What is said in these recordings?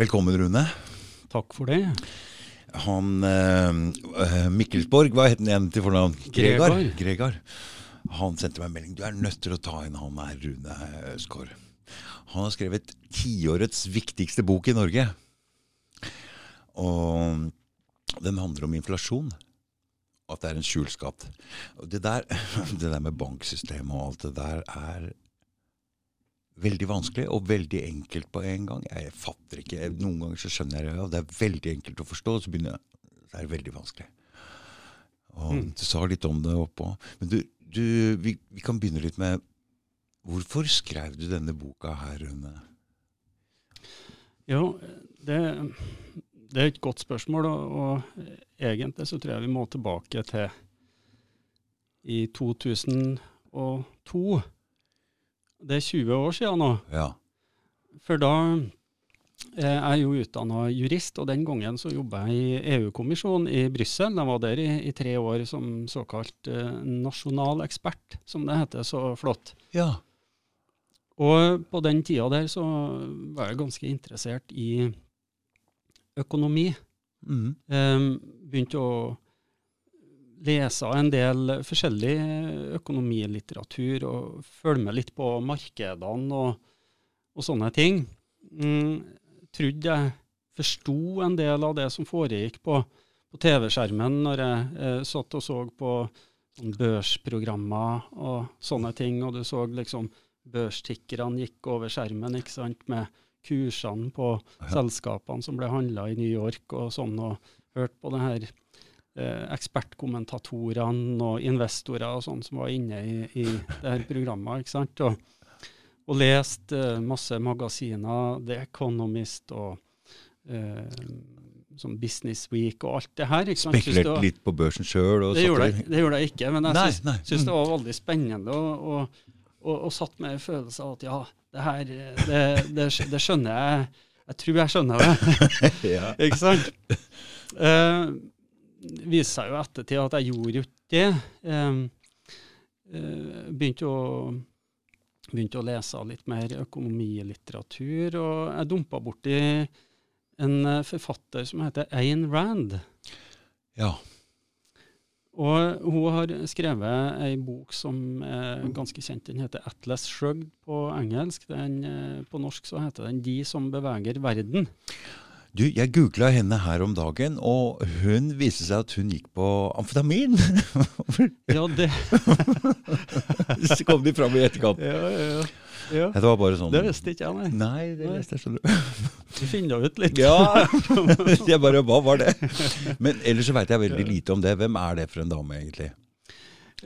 Velkommen, Rune. Takk for det. Han eh, Mikkelsborg, hva het han igjen til fornavn? Gregar. Gregar. Han sendte meg en melding. Du er nødt til å ta inn han her, Rune Øsgaard. Han har skrevet tiårets viktigste bok i Norge. Og den handler om inflasjon. At det er en skjulskatt. skatt. det det der med banksystemet og alt det der er veldig vanskelig og veldig enkelt på en gang. Jeg fatter ikke. Noen ganger så skjønner jeg det, og det er veldig enkelt å forstå, og så begynner jeg Det er veldig vanskelig. Og mm. Du sa litt om det oppå. Men du, du vi, vi, kan begynne litt med Hvorfor skrev du denne boka her, Rune? Jo, det, det, er et godt spørsmål, og, og, egentlig så tror jeg vi må tilbake til i 2002 det er 20 år siden nå. Ja. For da eh, jeg er jo utdanna jurist, og den gangen så jobba jeg i EU-kommisjonen i Brussel. Jeg var der i, i, tre år som såkalt eh, nasjonal ekspert, som det heter så flott. Ja. Og på den tida der så var jeg ganske interessert i økonomi. Mm. Eh, begynte å lese en del forskjellig økonomilitteratur og følge med litt på markedene og, og sånne ting. Mm, trodde jeg forsto en del av det som foregikk på, på TV-skjermen når jeg eh, satt og så på sånn børsprogrammer og sånne ting, og du så liksom børstikkerne gikk over skjermen ikke sant, med kursene på ja. selskapene som ble handla i New York og sånn, og hørte på det her eh, ekspertkommentatorene og investorer og sånn som var inne i, i det her programmet. ikke sant? Og, og lest eh, masse magasiner, The Economist og eh, sånn Business Week og alt det her. ikke sant? Spekulert litt på børsen sjøl? Det, det gjorde jeg ikke, men jeg syns, syns det var veldig spennende. og, og og, og, satt med en følelse av at ja, det her, det, det, det skjønner jeg. Jeg tror jeg skjønner det. Ikke sant? Uh, viste seg jo ettertid at jeg gjorde jo ikke det. Eh, begynte å, begynte å lese litt mer økonomilitteratur, og jeg dumpa borti en eh, forfatter som heter Ayn Rand. Ja. Og hun har skrevet ei bok som er ganske kjent. Den heter 'Atlas Shrugged' på engelsk. Den, eh, på norsk så heter den 'De som beveger verden'. Du, jeg googla henne her om dagen, og hun viste seg at hun gikk på amfetamin. ja, det Så kom de fram i etterkant. Ja, ja, ja. Det var bare sånn Det visste ikke jeg, nei. Nei, det visste jeg, skjønner du. Du finner ut litt. ja. Jeg bare Hva var det? Men ellers så veit jeg veldig lite om det. Hvem er det for en dame, egentlig?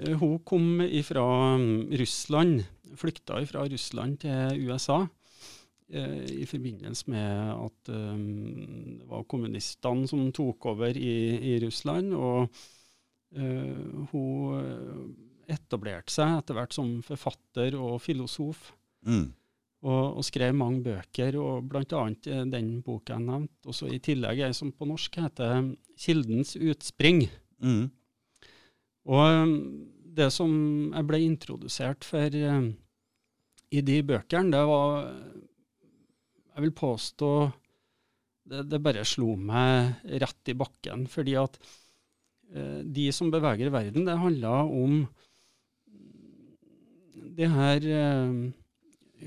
Eh, hun kom fra mm, Russland. Flykta fra Russland til USA. Eh, i forbindelse med at um, det var kommunistene som tok over i, i Russland. Og uh, hun etablerte seg etter hvert som forfatter og filosof. Mm. Og, og, skrev mange bøker, og bl.a. den boka jeg nevnte. Og så I tillegg ei som på norsk heter 'Kildens utspring'. Mm. Og det som jeg ble introdusert for i de bøkene, det var jeg vil påstå det, det, bare slo meg rett i bakken. Fordi at eh, de som beveger verden, det handler om de her eh,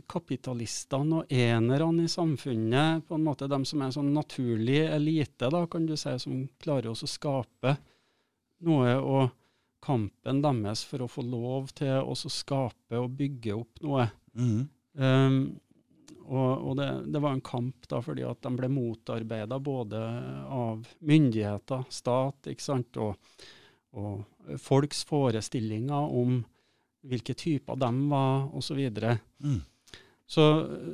kapitalistene og enerne i samfunnet, på en måte de som er en sånn naturlig elite, da, kan du si, som klarer å skape noe. og kampen deres for å få lov til å skape og bygge opp noe. Mm. Um, og, og det, det, var en kamp da, fordi at de ble motarbeida både av myndigheter, stat, ikke sant, og, og folks forestillinger om hvilke typer de var, osv. Så, mm. så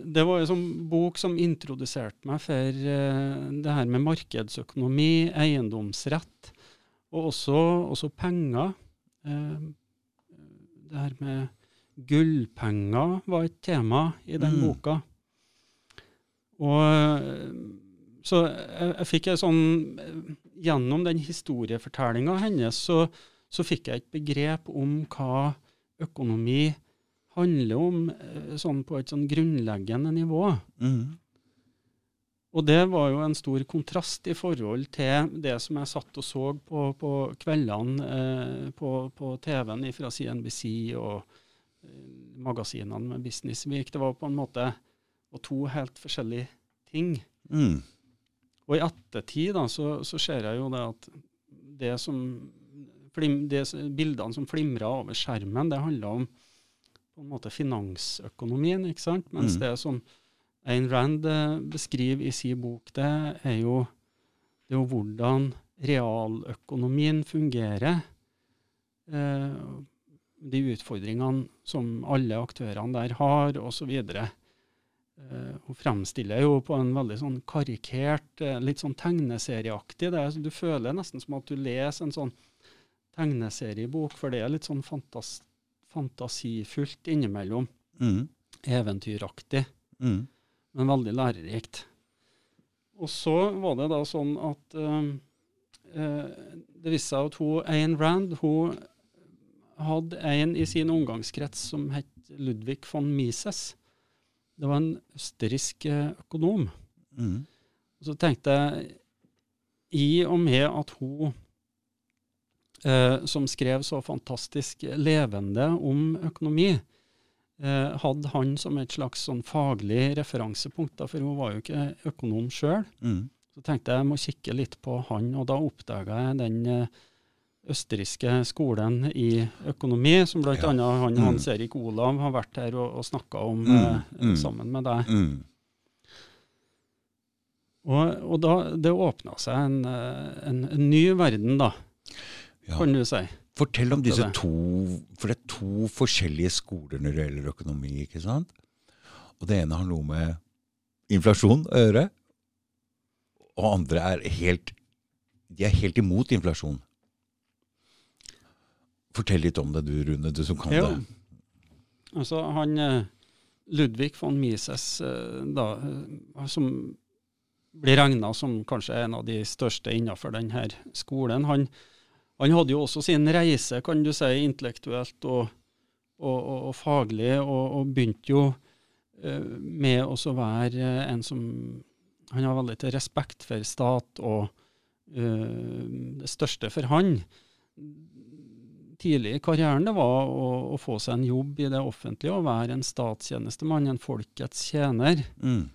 det var en sånn bok som introduserte meg for uh, det her med markedsøkonomi, eiendomsrett, og også, også penger. Uh, det her med gullpenger var et tema i den mm. boka. Og så jeg, jeg fikk en sånn Gjennom den historiefortellinga hennes så, så, fikk jeg et begrep om hva økonomi handler om, eh, sånn på et sånn grunnleggende nivå. Mm. Og det var jo en stor kontrast i forhold til det som jeg satt og så på, på kveldene eh, på, på TV-en fra CNBC og eh, magasinene med Business Week. Det var på en måte to helt forskjellige ting. Mm. Og i ettertid da, så, så ser jeg jo det at det som flim, det, bildene som flimra over skjermen, det handla om på en måte finansøkonomien, ikke sant? Mens Mm. det som Ayn Rand eh, beskriver i sin bok, det er jo, det er jo hvordan realøkonomien fungerer. Eh, de utfordringene som alle aktørene der har, osv. Eh, hun fremstiller jo på en veldig sånn karikert, eh, litt sånn tegneserieaktig. Det er, du føler nesten som at du leser en sånn tegneseriebok, for det er litt sånn fantas, fantasifullt innimellom. Mm. Eventyraktig Mm. men veldig lærerikt. Og så var det da sånn at eh, eh, det viste seg at hun, Ayn Rand hun hadde en i sin omgangskrets som het Ludvig von Mises. Det var en østerriksk eh, økonom. Mm. Og så tenkte jeg, i og med at hun eh, som skrev så fantastisk levende om økonomi, eh, hadde han som et slags sånn faglig referansepunkt, da, for hun var jo ikke økonom sjøl. Mm. Så tenkte jeg jeg må kikke litt på han, og da oppdaga jeg den eh, østerrikske skolen i økonomi, som bl.a. Ja. han Mm. Hans Erik Olav har vært her og, og snakka om Mm. eh, Mm. sammen med deg. Mm. Og, og da, det åpna seg en, eh, en, en ny verden, da, Ja. kan du si. Fortell om disse to For det er to forskjellige skoler når det gjelder økonomi. ikke sant? Og det ene har noe med inflasjon å gjøre. Og andre er helt De er helt imot inflasjon. Fortell litt om det du, Rune, du som kan jo. det. Altså, han eh, Ludvig von Mises, eh, da, eh, som blir regna som kanskje en av de største innenfor denne skolen, han, han hadde jo også sin reise, kan du si, intellektuelt og, og, og, og faglig, og, begynte jo med å være en som Han har veldig til respekt for stat, og uh, det største for han tidlig i karrieren det var å, å få seg en jobb i det offentlige og være en statstjenestemann, en folkets tjener. Mm.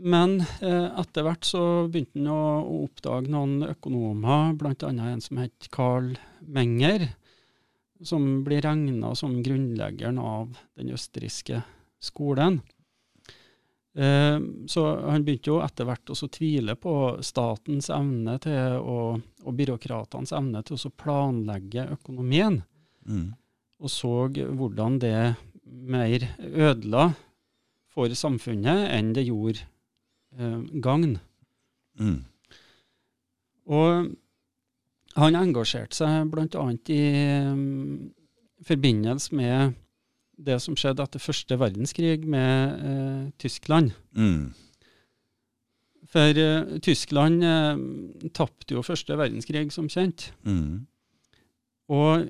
Men eh, etter hvert så begynte han å, å oppdage noen økonomer, bl.a. en som het Carl Menger, som blir regna som grunnleggeren av den østerrikske skolen. Eh, så han begynte jo etter hvert å tvile på statens evne til å, og byråkratenes evne til å planlegge økonomien, Mm. og så hvordan det mer ødela for samfunnet enn det gjorde eh, gagn. Mm. Og han engasjerte seg bl.a. i um, forbindelse med det som skjedde etter første verdenskrig med eh, Tyskland. Mm. For eh, Tyskland eh, tapte jo første verdenskrig, som kjent. Mm. Og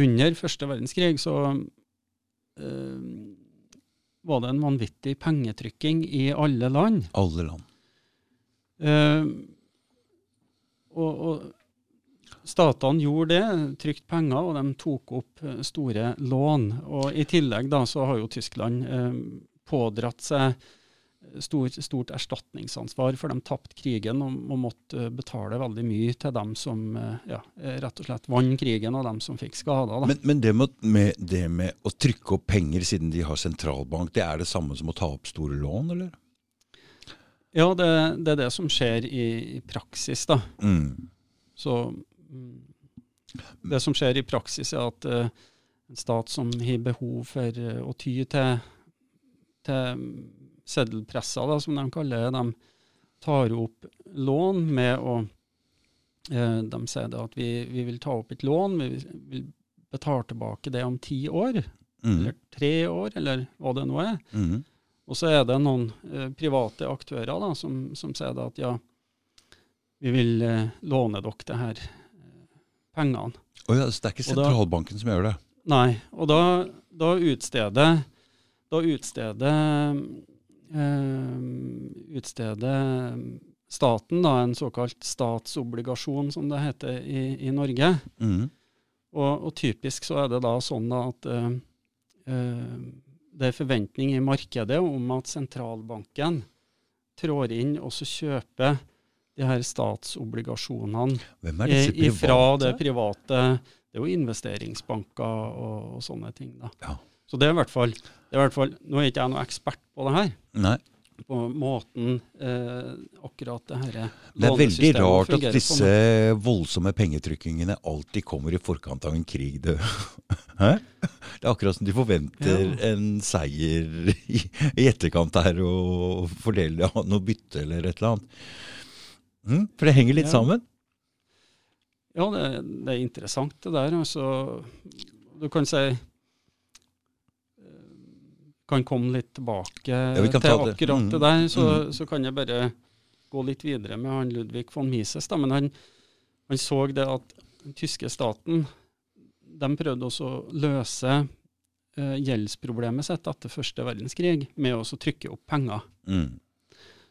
under første verdenskrig så eh, var det en vanvittig pengetrykking i alle land. Alle land. Eh, og, og statene gjorde det, trykte penger, og de tok opp eh, store lån. Og I tillegg da så har jo Tyskland eh, pådratt seg stort, stort erstatningsansvar, for de tapte krigen og, og måtte eh, betale veldig mye til dem som eh, ja, rett og slett vant krigen, og dem som fikk skader. Men, men det, med, med, det med å trykke opp penger siden de har sentralbank, det er det samme som å ta opp store lån, eller? Ja, det, det er det som skjer i, i praksis, da. Mm. Så det som skjer i praksis, er at eh, en stat som har behov for eh, å ty til, til seddelpresser, som de kaller det, de tar opp lån med å eh, De sier at vi, vi vil ta opp et lån, vi vil betale tilbake det om ti år, Mm. eller tre år, eller hva det nå er. Mm. Og så er det noen eh, private aktører da, som, som sier at ja, vi vil eh, låne dere det her pengene. Oh ja, så det er ikke sentralbanken da- som gjør det? Nei, og da, da utsteder da utsteder eh, utsteder staten da, en såkalt statsobligasjon, som det heter i, i Norge. Mm. Og, og typisk så er det da sånn da at eh, eh, det er forventning i markedet om at sentralbanken trår inn og så kjøper de her statsobligasjonene i- ifra det private? Det er jo investeringsbanker og, og sånne ting. da. Ja. Så det er fall, det er i hvert fall Nå er ikke jeg noen ekspert på det her, Nei. på måten eh, akkurat det her Det er veldig rart at disse voldsomme pengetrykkingene alltid kommer i forkant av en krig. Det, Hæ? det er akkurat som de forventer Ja. en seier i, i etterkant her og fordele noe bytte eller et eller annet. Mm, for det henger litt Ja. sammen. Ja, det, det er interessant det der. Altså, du kan si eh, kan komme litt tilbake ja, til det. akkurat Mm. det der, så, Mm. så kan jeg bare gå litt videre med han Ludvig von Mises. Da. Men han, han så det at den tyske staten de prøvde også å løse eh, gjeldsproblemet sitt etter første verdenskrig med å trykke opp penger. Mm.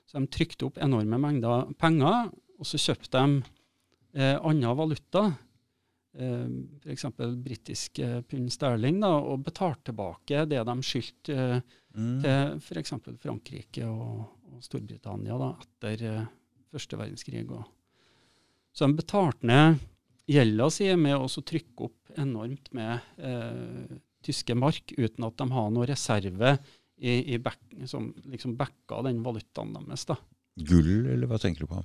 Så de trykte opp enorme mengder penger, og så kjøpte de eh, annen valuta, eh, f.eks. britisk eh, pund sterling, da, og betalte tilbake det de skyldte eh, Mm. til f.eks. Frankrike og, og Storbritannia da, etter eh, første verdenskrig. Og. Så de betalte ned gjelda si med å trykke opp enormt med eh, tyske mark, uten at de har noen reserve i, i back, som liksom backa den valutaen deres. da. Gull, eller hva tenker du på?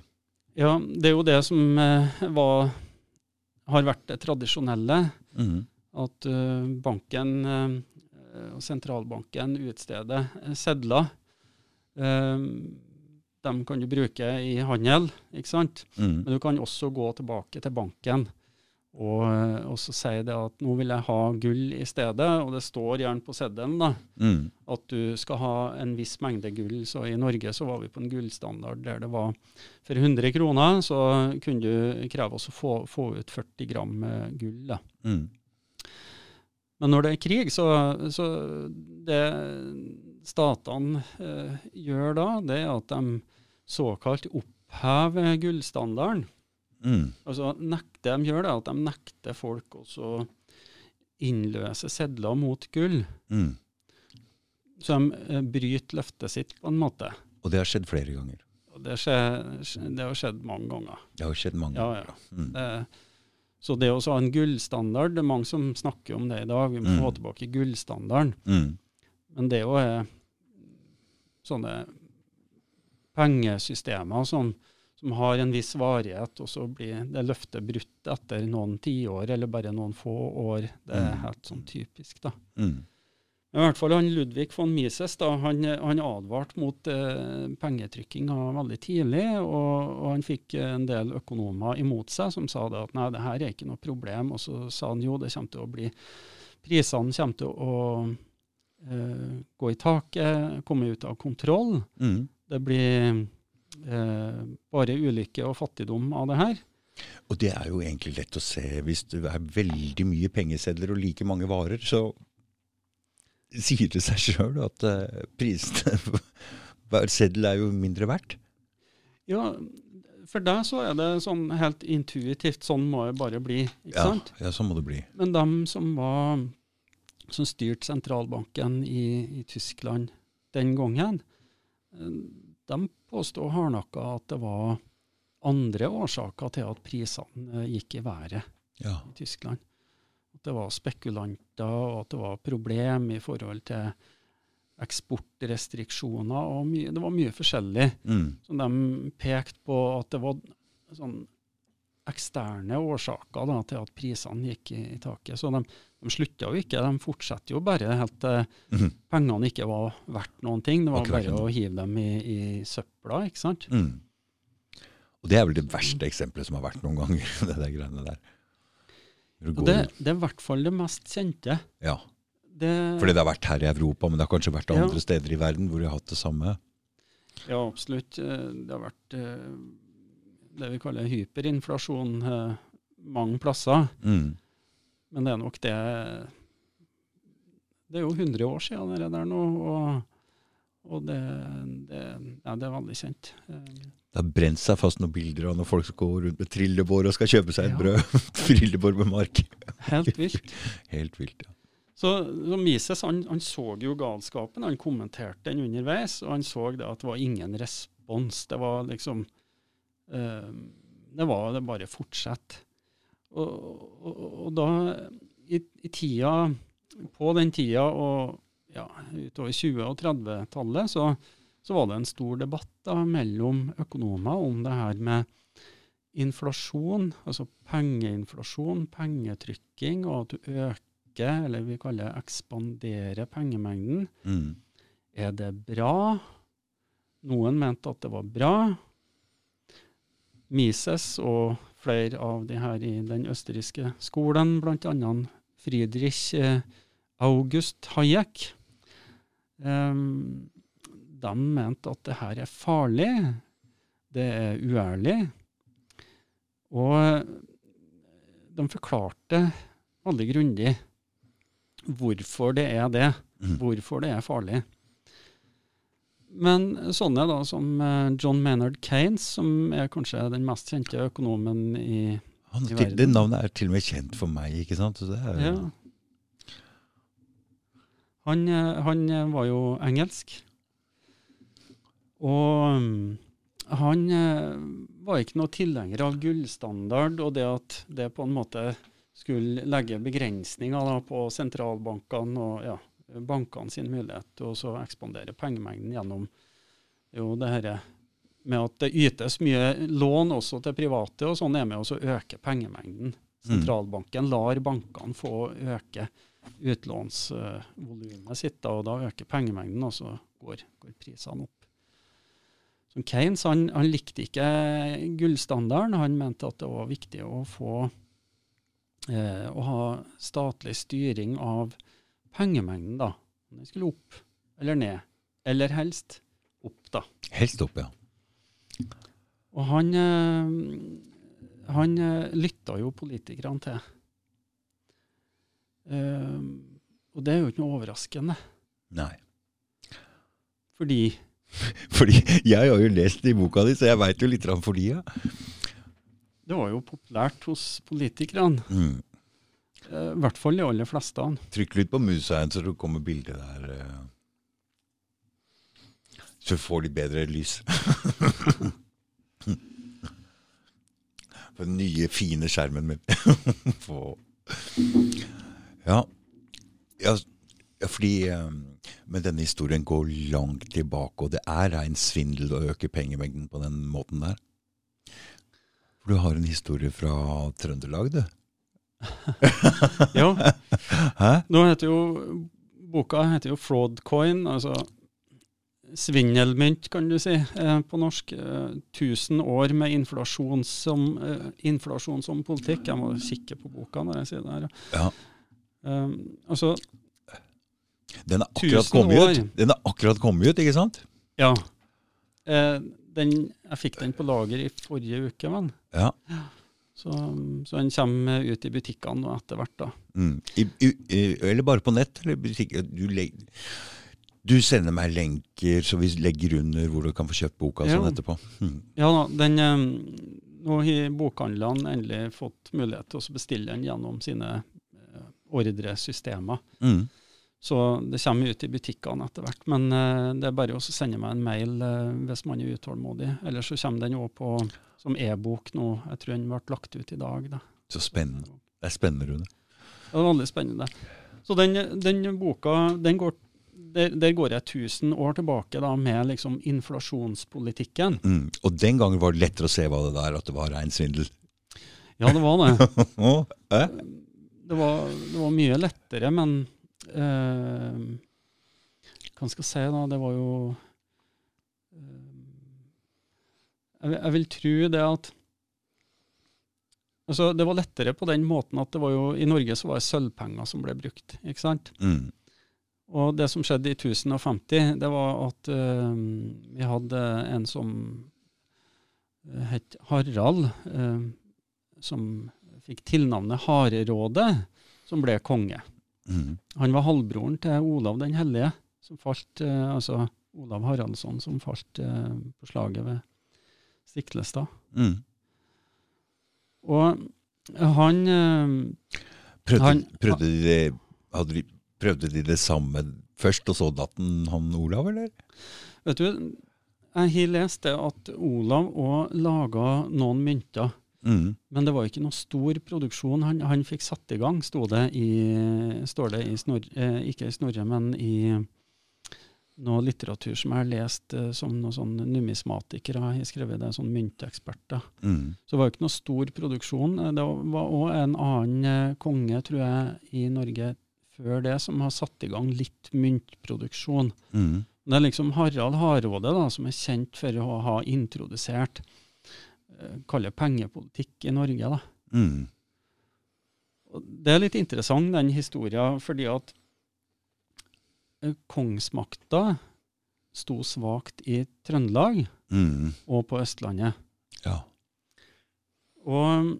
Ja, det er jo det som eh, var, har vært det tradisjonelle, Mm. at eh, banken eh, og sentralbanken utsteder sedler. de dem kan du bruke i handel, ikke sant? Mm. Men du kan også gå tilbake til banken og, eh, og så sier det at nå vil jeg ha gull i stedet, og det står gjerne på seddelen da, Mm. at du skal ha en viss mengde gull. Så i Norge så var vi på en gullstandard der det var for 100 kroner, så kunne du kreve oss å få, få ut 40 gram gull. Da. Mm. Men når det er krig, så, så det statene eh, gjør da, det er at de såkalt opphever gullstandarden. Mm. Altså nekter, De gjør det at de nekter folk å innløse sedler mot gull. Mm. Så de eh, bryter løftet sitt på en måte. Og det har skjedd flere ganger. Det, skje, det har skjedd mange ganger. Det har skjedd mange ganger. ja. Mm. Det, så det å ha en gullstandard, det er mange som snakker om det i dag. Vi må Mm. få tilbake gullstandarden. Mm. Men det er jo eh, sånne pengesystemer som, som har en viss varighet, og så blir det løftet brutt etter noen tiår eller bare noen få år. Det er Mm. helt sånn typisk, da. Mm. I hvert fall han Ludvig von Mises da, han, han advarte mot eh, pengetrykkinga veldig tidlig, og, og han fikk en del økonomer imot seg som sa det at nei, det her er ikke noe problem. Og så sa han jo det kommer til å bli Prisene kommer til å eh, gå i taket, komme ut av kontroll. Mm. Det blir bare ulykke og fattigdom av det her. Og det er jo egentlig lett å se. Hvis det er veldig mye pengesedler og like mange varer, så sier det seg sjøl at uh, prisene hver seddel er jo mindre verdt. Ja, for deg så er det sånn helt intuitivt, sånn må det bare bli. ikke Ja, sant? ja, sånn må det bli. Men dem som var som styrte sentralbanken i, i Tyskland den gangen, eh, de påstod hardnakka at det var andre årsaker til at prisene eh, gikk i været Ja. i Tyskland. At det var spekulanter, og at det var problem i forhold til eksportrestriksjoner. og mye, Det var mye forskjellig Mm. Så de pekte på at det var sånn eksterne årsaker da, til at prisene gikk i, i taket. Så de, de slutta jo ikke, de fortsetter jo bare helt til Mhm. pengene ikke var verdt noen ting. Det var Akkurat bare å hive dem i, i søpla, ikke sant. Mm. Og det er vel det verste eksempelet som har vært noen ganger. det der greiene der. Det, det er i hvert fall det mest kjente. ja. Det, Fordi det har vært her i Europa, men det har kanskje vært Ja. andre steder i verden hvor de har hatt det samme. Ja, absolutt. Eh, Det har vært eh, det vi kaller hyperinflasjon eh, mange plasser. Mm. Men det er nok det Det er jo 100 år siden det der nå, og, og det, det, ja, det er veldig kjent. Det har brent seg fast noen bilder av når folk skal gå rundt med trillebår og skal kjøpe seg et Ja. brød. trillebår med mark. Helt vilt. Helt vilt, ja. Så, så Mises han, han så jo galskapen, han kommenterte den underveis, og han så det at det var ingen respons. Det var liksom eh, Det var det bare fortsett. Og, og, og da, i, i tida, på den tida og ja, utover 20- og 30-tallet, så, så var det en stor debatt da, mellom økonomer om det her med inflasjon, altså pengeinflasjon, pengetrykking, og at du øker, eller vi kaller det ekspandere pengemengden. Mm. Er det bra? Noen mente at det var bra. Mises og flere av de her i den østerrikske skolen, bl.a. Friedrich eh, August Hayek, um, de mente at det her er farlig, det er uærlig. Og de forklarte veldig grundig hvorfor det er det Mm. hvorfor det er farlig. Men sånne da som eh, John Maynard Keynes, som er kanskje den mest kjente økonomen i Han, I verden. det navnet er til og med kjent for meg, ikke sant? Så det er, ja. han, eh, han eh, var jo engelsk. Og mm, han var ikke noe tilhenger av gullstandard og det at det på en måte skulle legge begrensninger da, på sentralbankene og ja, bankene sin mulighet til å så ekspandere pengemengden gjennom jo det her med at det ytes mye lån også til private, og sånn er med å øke pengemengden. Sentralbanken lar bankene få øke utlånsvolumet sitt, og da øker pengemengden, og så går, går prisene opp. Så Keynes han, han likte ikke gullstandarden. Han mente at det var viktig å få eh, å ha statlig styring av pengemengden, da. Om den skulle opp eller ned. Eller helst opp, da. Helst opp, ja. Og han, eh, han eh, lytta jo politikerne til. Eh, og det er jo ikke noe overraskende, Nei. fordi Fordi jeg har jo lest i boka di, så jeg veit jo litt om fordia. det var jo populært hos politikerne. Mm. Eh, I hvert fall de aller fleste. Trykk litt på musa igjen, så det kommer bildet der. eh. Så får de bedre lys. På den nye, fine skjermen min. Ja. ja, fordi eh, Men denne historien går langt tilbake, og det er rein svindel å øke pengemengden på den måten der. For du har en historie fra Trøndelag, du. Ja, Hæ? nå heter jo boka heter jo Fraudcoin, altså svindelmynt, kan du si, eh, på norsk. Eh, 1000 år med inflasjon som, eh, inflasjon som politikk. Jeg må kikke på boka når jeg sier det her. Ja. Um, altså, Den er akkurat kommet år. ut, Den er akkurat kommet ut, ikke sant? ja. Eh, den, jeg fikk den på lager i forrige uke, men. Ja. Så, så den kommer ut i butikkene nå etter hvert, da. Mm. I, i, eller bare på nett. Eller butikk. Du, du sender meg lenker, så vi legger under hvor du kan få kjøpt boka Ja. sånn etterpå. Mm. Ja da, den, nå har bokhandlene endelig fått mulighet til å bestille den gjennom sine eh, ordresystemer. Mm. Så det kommer ut i butikkene etter hvert. Men eh, det er bare å sende meg en mail eh, hvis man er utålmodig. Ellers så kommer den òg som e-bok nå. Jeg tror den ble lagt ut i dag. Da. Så spennende. Det er spennende, Rune. Det er veldig spennende. Så den, den boka, den går, der, der går jeg 1000 år tilbake da, med liksom inflasjonspolitikken. Mm. Og den gangen var det lettere å se hva det der, at det var rein svindel. Ja, det var det. Det var, det var mye lettere, men eh, Hva skal jeg si, da? Det var jo eh, jeg, jeg vil tro det at Altså, det var lettere på den måten at det var jo, i Norge så var det sølvpenger som ble brukt. ikke sant? Mm. Og det som skjedde i 1050, det var at uh, vi hadde en som het Harald, uh, som fikk tilnavnet Harerådet, som ble konge. Mm. Han var halvbroren til Olav den hellige, som falt, uh, altså Olav Haraldsson som falt på slaget ved Stiklestad. Mm. Og han eh, Prøvde, Han- prøvde, de det, prøvde de det samme først, og så datten han Olav, eller? Vet du, jeg har lest det at Olav òg laga noen mynter. Mm. Men det var ikke noe stor produksjon han, han fikk satt i gang, sto det i, står det i Snorre, eh, ikke i Snorre, men i noe litteratur som jeg har lest eh, som noen sånn numismatikere har skrevet det, sånn mynteksperter. Mm. Så det var jo ikke noe stor produksjon. Eh, Det var òg en annen eh, konge, tror jeg, i Norge før det, som har satt i gang litt myntproduksjon. Mm. Det er liksom Harald Hardråde da, som er kjent for å ha introdusert eh, kaller pengepolitikk i Norge. da. Mm. Det er litt interessant, den historien, fordi at kongsmakta sto svakt i Trøndelag Mm. og på Østlandet. Ja. Og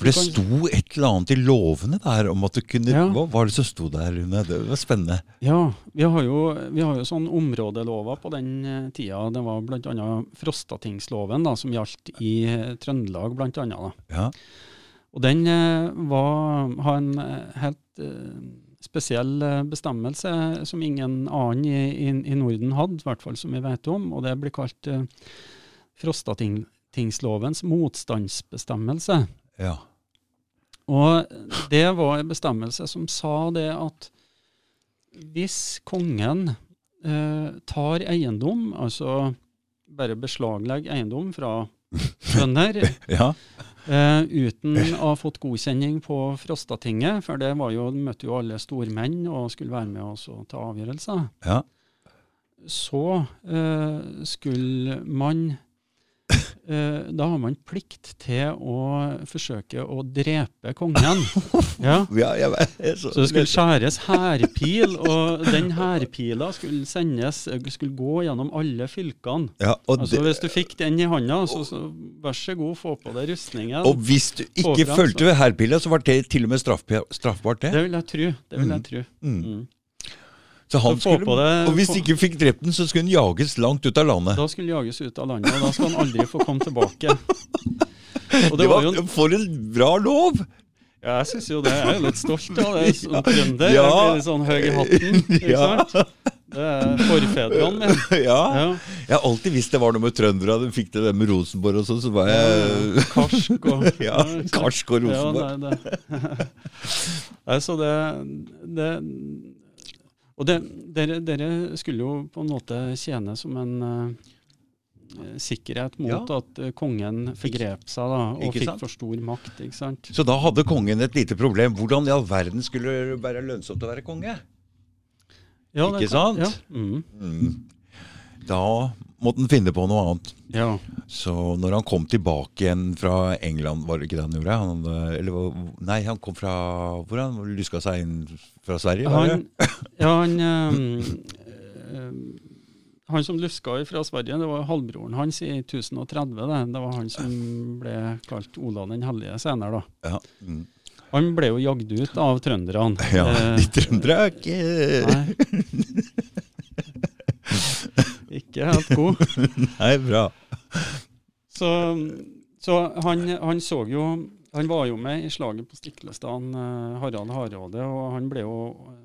For det sto et eller annet i lovene der om at du kunne Ja. Hva var det som sto der, Rune? Det var spennende. Ja, vi har jo, vi har jo sånn områdelover på den eh, tida. Det var bl.a. Frostatingsloven da, som gjaldt i eh, Trøndelag. Da. Ja. Og den eh, var, har en eh, helt eh, spesiell eh, bestemmelse som ingen annen i, i, i Norden hadde, i hvert fall som vi vet om, og det blir kalt uh, Frostatingslovens motstandsbestemmelse. ja. Og det var en bestemmelse som sa det at hvis kongen eh, tar eiendom, altså bare beslaglegger eiendom fra bønder, ja. Eh, uten å ha fått godkjenning på Frostatinget, for det var jo, møtte jo alle stormenn og skulle være med oss og ta avgjørelser, ja. så eh, skulle man Da har man plikt til å forsøke å drepe kongen. Ja. så, Så det skulle skjæres hærpil, og den hærpila skulle sendes, skulle gå gjennom alle fylkene. ja, Altså Hvis du fikk den i handa, så, så vær så god, få på deg rustningen. og hvis du ikke fulgte hærpila, så var det til og med straffbart, det. Det vil jeg tro. Det vil jeg tro. Mm. Mm. Så han Så skulle, det- og hvis ikke fikk drept den, så skulle han jages langt ut av landet. Da skulle han jages ut av landet, og da skal han aldri få komme tilbake. Og Det det var jo, for en bra lov! ja, jeg syns jo det. Jeg er jo litt stolt av det. Som trønder. Ja. Jeg blir litt sånn høy i hatten. Ikke Ja. sant? Det er forfedrene mine. Ja. Ja. Jeg har alltid visst det var noe med trøndere. De fikk det med Rosenborg og sånn, så var jeg Karsk og Ja, Karsk og Rosenborg. Ja, nei, det. Nei, så det, det Og det, dere, dere skulle jo på en måte tjene som en uh, sikkerhet mot Ja. at eh, kongen forgrep seg da, og fikk for stor makt. ikke sant? Så da hadde kongen et lite problem. Hvordan i all verden skulle det være lønnsomt å være konge? Ja, Ikke sant? Ja. Mm. Mm. Da måtte han finne på noe annet. ja. Så når han kom tilbake igjen fra England, var det ikke det han gjorde? Han, eller, nei, han kom fra Hvor han luska seg inn fra Sverige? Han, ja, han, eh, han som luska fra Sverige, det var halvbroren hans i 1030. Det, det var han som ble kalt Olav den hellige senere. da. Ja. Mm. Han ble jo jagd ut av trønderne. ja, Eh, de trøndere er ikke. Ikke helt god. Nei, bra. Så, så han, han så jo Han var jo med i slaget på Stiklestad, eh, Harald Hardråde, og han ble jo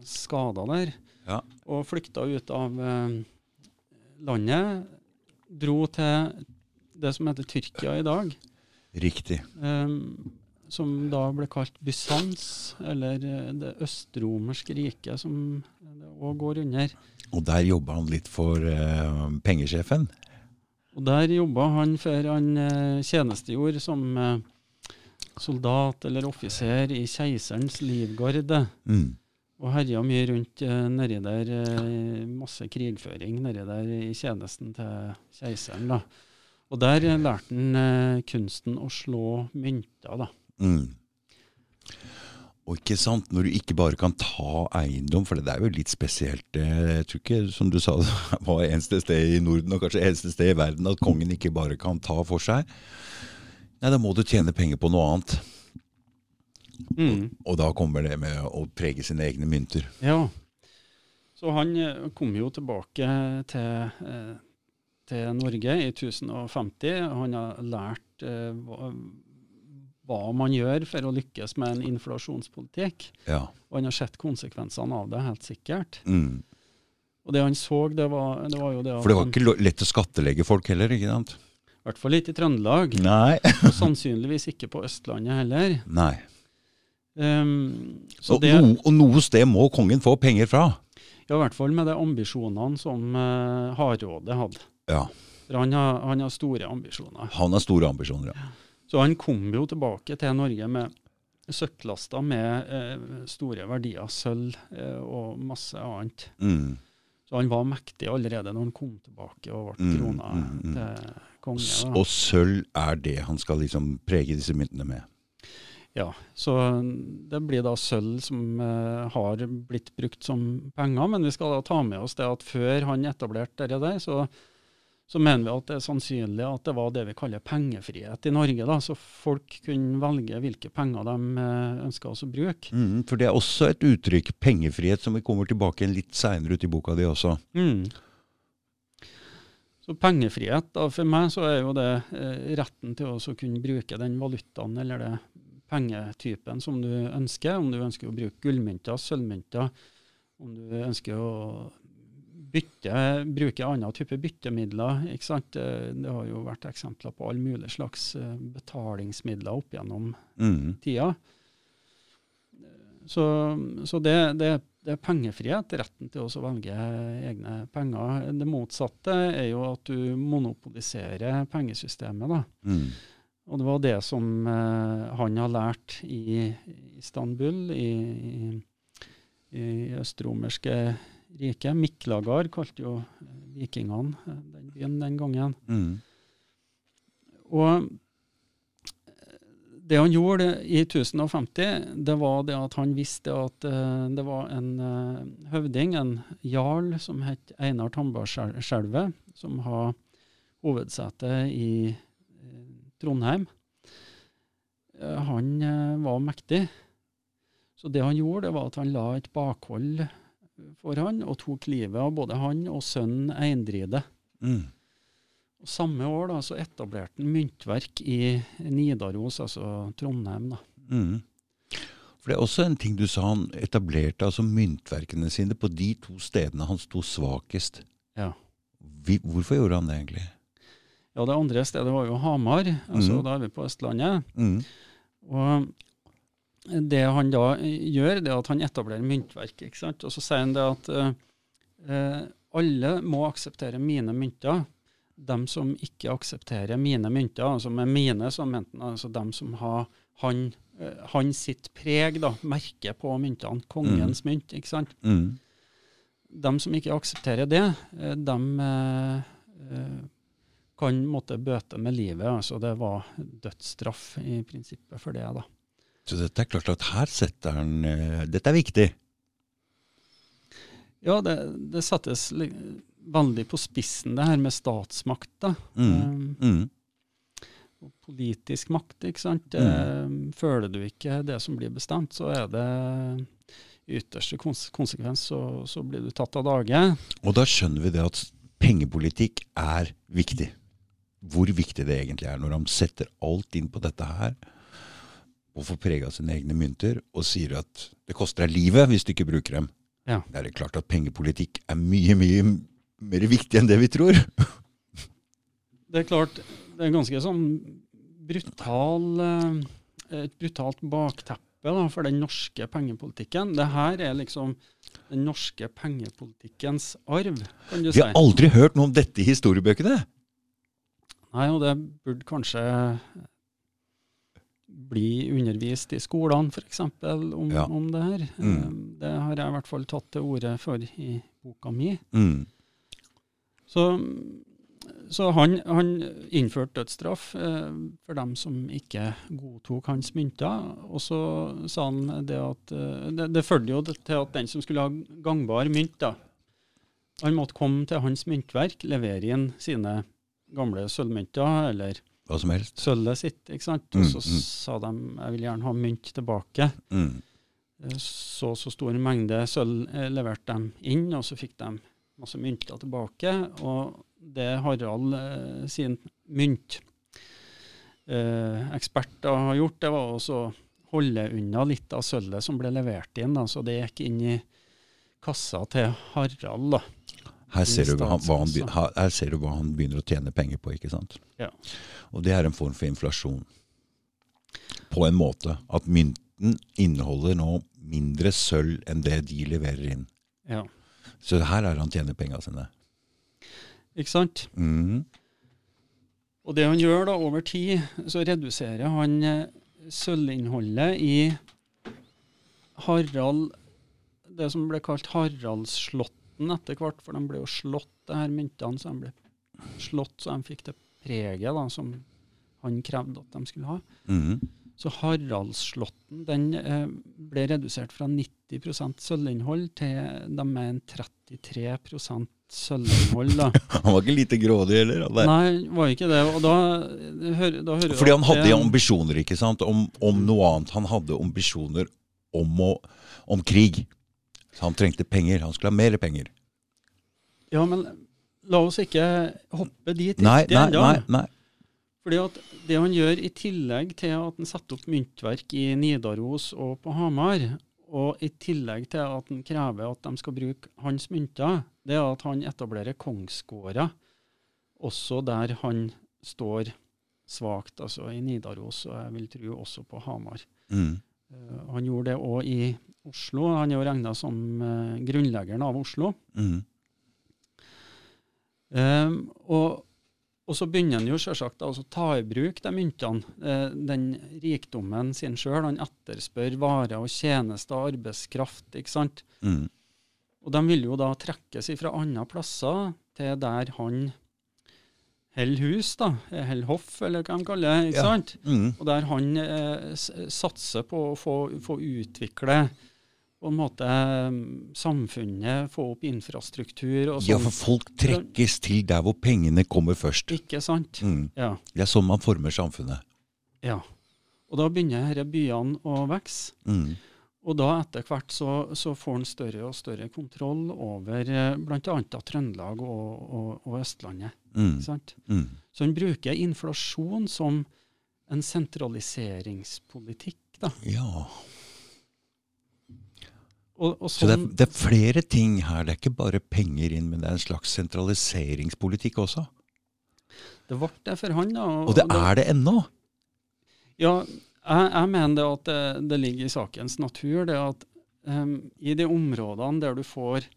skada der. Ja. Og flykta ut av eh, landet. Dro til det som heter Tyrkia i dag. Riktig. eh, som da ble kalt Bysants, eller eh, det østromerske riket, som det òg går under. Og der jobba han litt for uh, pengesjefen. Og der jobba han før han uh, tjenestegjorde som uh, soldat eller offiser i keiserens livgarde. Mm. Og herja mye rundt uh, nedi der, masse krigføring nedi der i tjenesten til keiseren. da. Og der lærte han kunsten å slå mynter, da. Mm. Og ikke sant, når du ikke bare kan ta eiendom, for det er jo litt spesielt. eh, Jeg tror ikke, som du sa, det var eneste sted i Norden, og kanskje eneste sted i verden, at kongen ikke bare kan ta for seg. Nei, da må du tjene penger på noe annet. Mm. Og da kommer det med å prege sine egne mynter. Ja. Så han eh, kom jo tilbake til, eh, til Norge i 1050. Han har lært hva, man gjør for å lykkes med en inflasjonspolitikk. Ja. Og han har sett konsekvensene av det, helt sikkert. Mm. Og det han så, det var, det var jo det For det var ikke lett å skattlegge folk heller, ikke sant? I hvert fall ikke i Trøndelag, Nei. og sannsynligvis ikke på Østlandet heller. Nei. Um, så Og, det, no, og noe sted må kongen få penger fra. ja, I hvert fall med de ambisjonene som uh, Hardrådet hadde. Ja. For han har, han har store ambisjoner. Han har store ambisjoner, ja. Så han kom jo tilbake til Norge med søkklaster med eh, store verdier, sølv eh, og masse annet. Mm. Så han var mektig allerede når han kom tilbake og ble Mm, krona mm, mm. til konge. Da. Og sølv er det han skal liksom prege disse myntene med. Ja, så det blir da sølv som eh, har blitt brukt som penger, men vi skal da ta med oss det at før han etablerte det der, så, så mener vi at det er sannsynlig at det var det vi kaller pengefrihet i Norge. da, Så folk kunne velge hvilke penger de eh, ønska å bruke. Mm, for det er også et uttrykk, pengefrihet, som vi kommer tilbake en litt seinere ut i boka di også. Mm. Så pengefrihet, da, for meg så er jo det eh, retten til å kunne bruke den valutaen eller det pengetypen som du ønsker. Om du ønsker å bruke gullmynter, sølvmynter, om du ønsker å bytte, bruke andre typer byttemidler. ikke sant? Det, det har jo vært eksempler på alle mulige slags eh, betalingsmidler opp gjennom Mm. tida. Så, så det, det, det er pengefrihet, retten til å velge egne penger. Det motsatte er jo at du monopoliserer pengesystemet. da. Mm. Og det var det som eh, han har lært i Istanbul, i, i, i østromerske riket. Miklagard kalte jo eh, vikingene eh, den byen den gangen. Mm. Og eh, det han gjorde i 1050, det var det at han visste at det var en høvding, en jarl, som het Einar Tambarskjelvet, som har hovedsete i Trondheim. Han var mektig. Så det han gjorde, det var at han la et bakhold for han, og tok livet av både han og sønnen Eindride. Mm. Og Samme år da, så etablerte han myntverk i Nidaros, altså Trondheim. da. Mm. For det er også en ting du sa, han etablerte altså myntverkene sine på de to stedene han sto svakest. Ja. Hvorfor gjorde han det egentlig? Ja, Det andre stedet var jo Hamar, altså mm. da er vi på Østlandet. Mm. Og det han da gjør, det er at han etablerer myntverk. ikke sant? Og så sier han det at eh, eh, alle må akseptere mine mynter. Dem som ikke aksepterer mine mynter, altså med mine, så mente han altså dem som har han, eh, han sitt preg, da, merke på myntene, kongens mynt. ikke sant? Mm. De som ikke aksepterer det, eh, de eh, eh, kan måtte bøte med livet. altså Det var dødsstraff i prinsippet for det. da. Så dette er klart at her setter han eh, Dette er viktig. Ja, det, det settes veldig på spissen, det her med statsmakt. da. Mm. Um, Mm. politisk makt, ikke sant. Mm. føler du ikke det som blir bestemt, så er det i ytterste konsekvens så, så blir du tatt av dage. Og da skjønner vi det at pengepolitikk er viktig. Hvor viktig det egentlig er når han setter alt inn på dette her, og får prega sine egne mynter, og sier at det koster deg livet hvis du ikke bruker dem. Ja. Det er det klart at pengepolitikk er mye, mye mer viktig enn det vi tror. Det er klart, det er ganske sånn brutal, eh, et brutalt bakteppe da, for den norske pengepolitikken. Det her er liksom den norske pengepolitikkens arv, kan du si. Vi har aldri hørt noe om dette i historiebøkene. Nei, og det burde kanskje bli undervist i skolene, f.eks. Om, Ja. om det her. Mm. Eh, Det har jeg i hvert fall tatt til orde for i boka mi. Mm. Så, så han, han innførte dødsstraff eh, for dem som ikke godtok hans mynter. Og så sa han det at eh, Det, det førte jo til at den som skulle ha gangbar mynt, da, han måtte komme til hans myntverk, levere inn sine gamle sølvmynter, eller Hva som helst. sølvet sitt, ikke sant. Og Mm, så mm. sa de jeg vil gjerne ha mynt tilbake. Mm. eh, så så stor mengde sølv eh, leverte de inn, og så fikk de masse mynter tilbake. Og det Harald eh, sin mynteksperter eh, har gjort, det var å holde unna litt av sølvet som ble levert inn. Da, så det gikk inn i kassa til Harald. da. Her ser, du hva han, her ser du hva han begynner å tjene penger på, ikke sant? Ja. Og det er en form for inflasjon. På en måte at mynten inneholder nå mindre sølv enn det de leverer inn. Ja. Så her er han tjener penga sine. Ikke sant? Mhm. Og det han gjør da over tid, så reduserer han eh, sølvinnholdet i Harald Det som ble kalt Haraldsslåtten etter hvert, for de ble jo slått, det her myntene. Så de ble slått, så de fikk det preget da, som han krevde at de skulle ha. Mhm. Så Haraldsslåtten den eh, ble redusert fra 90% sølvinnhold til de mener 33% sølvinnhold. da. Han var ikke lite grådig heller. han. Nei, var ikke det. Og da, hør, da hører Fordi han hadde det- ambisjoner ikke sant, om, om noe annet. Han hadde ambisjoner om, å, om krig. Så han trengte penger. Han skulle ha mer penger. Ja, men la oss ikke hoppe dit Nei, riktig nei, ennå. nei. nei. Fordi at det han gjør i tillegg til at han setter opp myntverk i Nidaros og på Hamar, og i tillegg til at han krever at de skal bruke hans mynter, det er at han etablerer kongsgårder også der han står svakt, altså i Nidaros, og jeg vil tro også på Hamar. Mm. Eh, Han gjorde det òg i Oslo. Han er jo regna som eh, grunnleggeren av Oslo. Mm. Um, og, og så begynner han jo selvsagt å ta i bruk de myntene, eh, den rikdommen sin sjøl. Han etterspør varer og tjenester arbeidskraft. ikke sant? Mm. Og de vil jo da trekkes fra andre plasser til der han holder hus, da. Holder hoff, eller hva de kaller det. ikke Ja. sant? Mm. Og der han eh, satser på å få, få utvikle på en måte eh, samfunnet, få opp infrastruktur og Ja, sånn. for folk trekkes til der hvor pengene kommer først. Ikke sant? Mm. Ja. Det er sånn man former samfunnet. ja. Og da begynner disse byene å vokse. Mm. Og da etter hvert så, så får en større og større kontroll over eh, bl.a. Trøndelag og, og, og Østlandet. Mm. Ikke sant? Mm. Så en bruker inflasjon som en sentraliseringspolitikk. Da. Ja. Og, og Så det er, sånn, det er flere ting her. Det er ikke bare penger inn, men det er en slags sentraliseringspolitikk også. det ble det for han. Da, Og det er det ennå. Ja, jeg, jeg mener det at det, det ligger i sakens natur, det at um, i de områdene der du får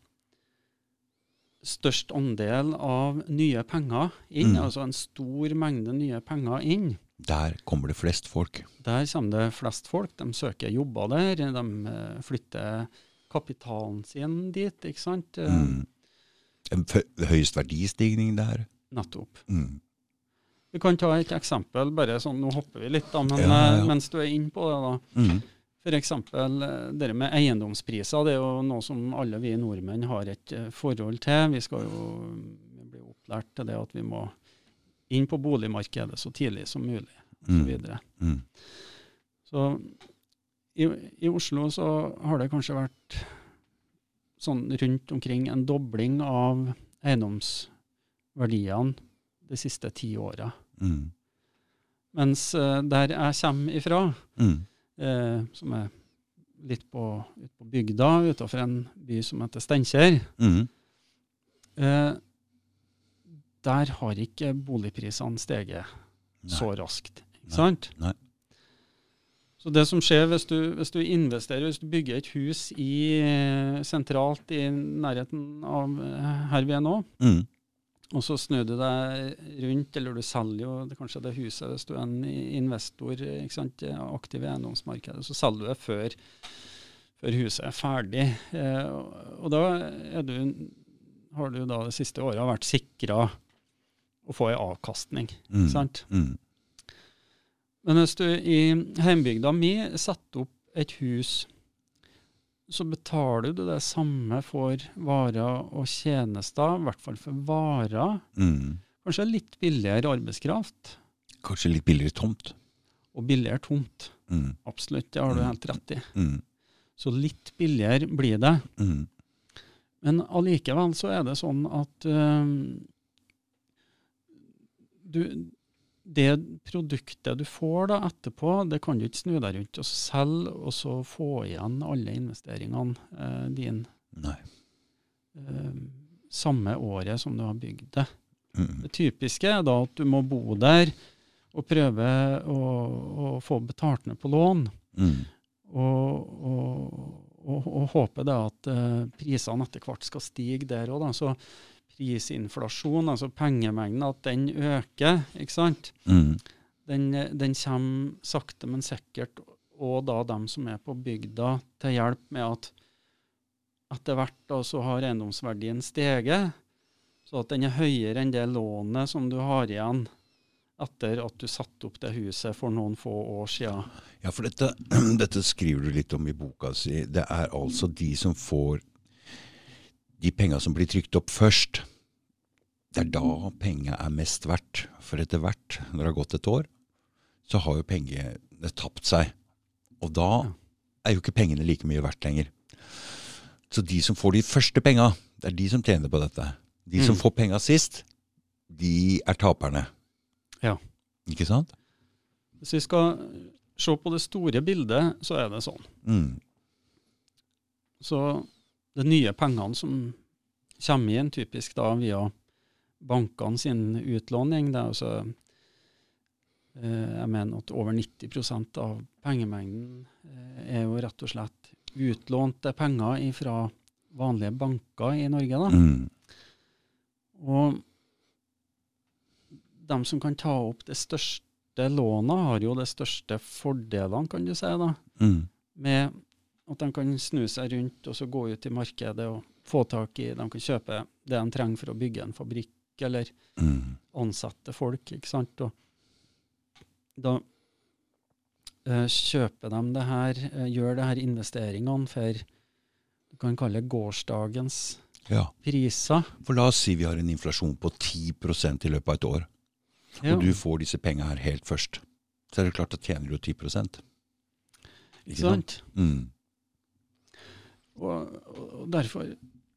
størst andel av nye penger inn, Mm. altså en stor mengde nye penger inn, Der kommer det flest folk. der kommer det flest folk. De søker jobber der, de eh, flytter kapitalen sin dit, ikke sant? Eh, Mm. Høyest verdistigning der. Nettopp. Mm. Vi kan ta et eksempel, bare sånn, nå hopper vi litt da, men Ja, ja, eh, mens du er inne på det da. Mm. Eksempel eh, det med eiendomspriser, det er jo noe som alle vi nordmenn har et forhold til. Vi skal jo bli opplært til det at vi må inn på boligmarkedet så tidlig som mulig, Mm. Så, Mm. Så i, i Oslo så har det kanskje vært sånn rundt omkring en dobling av eiendomsverdiene de siste ti åra. Mm. Mens eh, der jeg kommer ifra, Mm. eh, som er litt på, ut på bygda utenfor en by som heter Steinkjer, Mm. eh, der har ikke boligprisene steget Nei. så raskt. Ikke Nei. sant? Nei. Så det som skjer hvis du, hvis du investerer, hvis du bygger et hus i, eh, sentralt i nærheten av eh, her vi er nå, Mm. og så snur du deg rundt, eller du selger jo det, kanskje det huset hvis du er en investor ikke sant, aktiv i eiendomsmarkedet, så selger du det før, før huset er ferdig. Eh, og- da du, har du da det siste året vært sikra å få en avkastning. Mm. sant? Mm. Men hvis du i heimbygda mi setter opp et hus, så betaler du det samme for varer og tjenester, i hvert fall for varer. Mm. Kanskje litt billigere arbeidskraft, Kanskje litt billigere tomt. og billigere tomt. Mm. Absolutt, det har du Mm. helt rett i. Mm. Så litt billigere blir det. Mm. Men allikevel så er det sånn at eh, du, det produktet du får da etterpå, det kan du ikke snu deg rundt og selge, og så få igjen alle investeringene eh, dine eh, samme året som du har bygd det. Mm. Det typiske er da at du må bo der og prøve å, å få betalt ned på lån. Mm. Og, og, og, og håpe da at eh, prisene etter hvert skal stige der òg. Så prisinflasjon, altså pengemengden, at den øker, ikke sant. Mm. Den, den kommer sakte, men sikkert, og da dem som er på bygda, til hjelp med at etter hvert da så har eiendomsverdien steget, så at den er høyere enn det lånet som du har igjen etter at du satte opp det huset for noen få år siden. Ja, for dette, dette skriver du litt om i boka si. Det er altså de som får de penga som blir trykt opp først. Det er da penga er mest verdt. For etter hvert, når det har gått et år, så har jo pengene tapt seg. Og da er jo ikke pengene like mye verdt lenger. Så de som får de første penga, det er de som tjener på dette. De som Mm. får penga sist, de er taperne. Ja. Ikke sant? Hvis vi skal se på det store bildet, så er det sånn. Mm. Så de nye pengene som kommer inn, typisk da via bankene sin utlåning, det er altså eh, Jeg mener at over 90% av pengemengden eh, er jo rett og slett utlånte penger fra vanlige banker i Norge. da. Mm. Og de som kan ta opp det største lånet, har jo de største fordelene, kan du si, da, Mm. med at de kan snu seg rundt og så gå ut i markedet og få tak i De kan kjøpe det de trenger for å bygge en fabrikk, eller Mm. ansette folk, ikke sant. Og da eh, kjøper de det her, eh, gjør det her investeringene for du kan kalle det gårsdagens Ja. priser. For la oss si vi har en inflasjon på 10% i løpet av et år, Ja. og du får disse penga her helt først. Så er det klart at tjener du 10 Ikke sant? Mm. Og, og derfor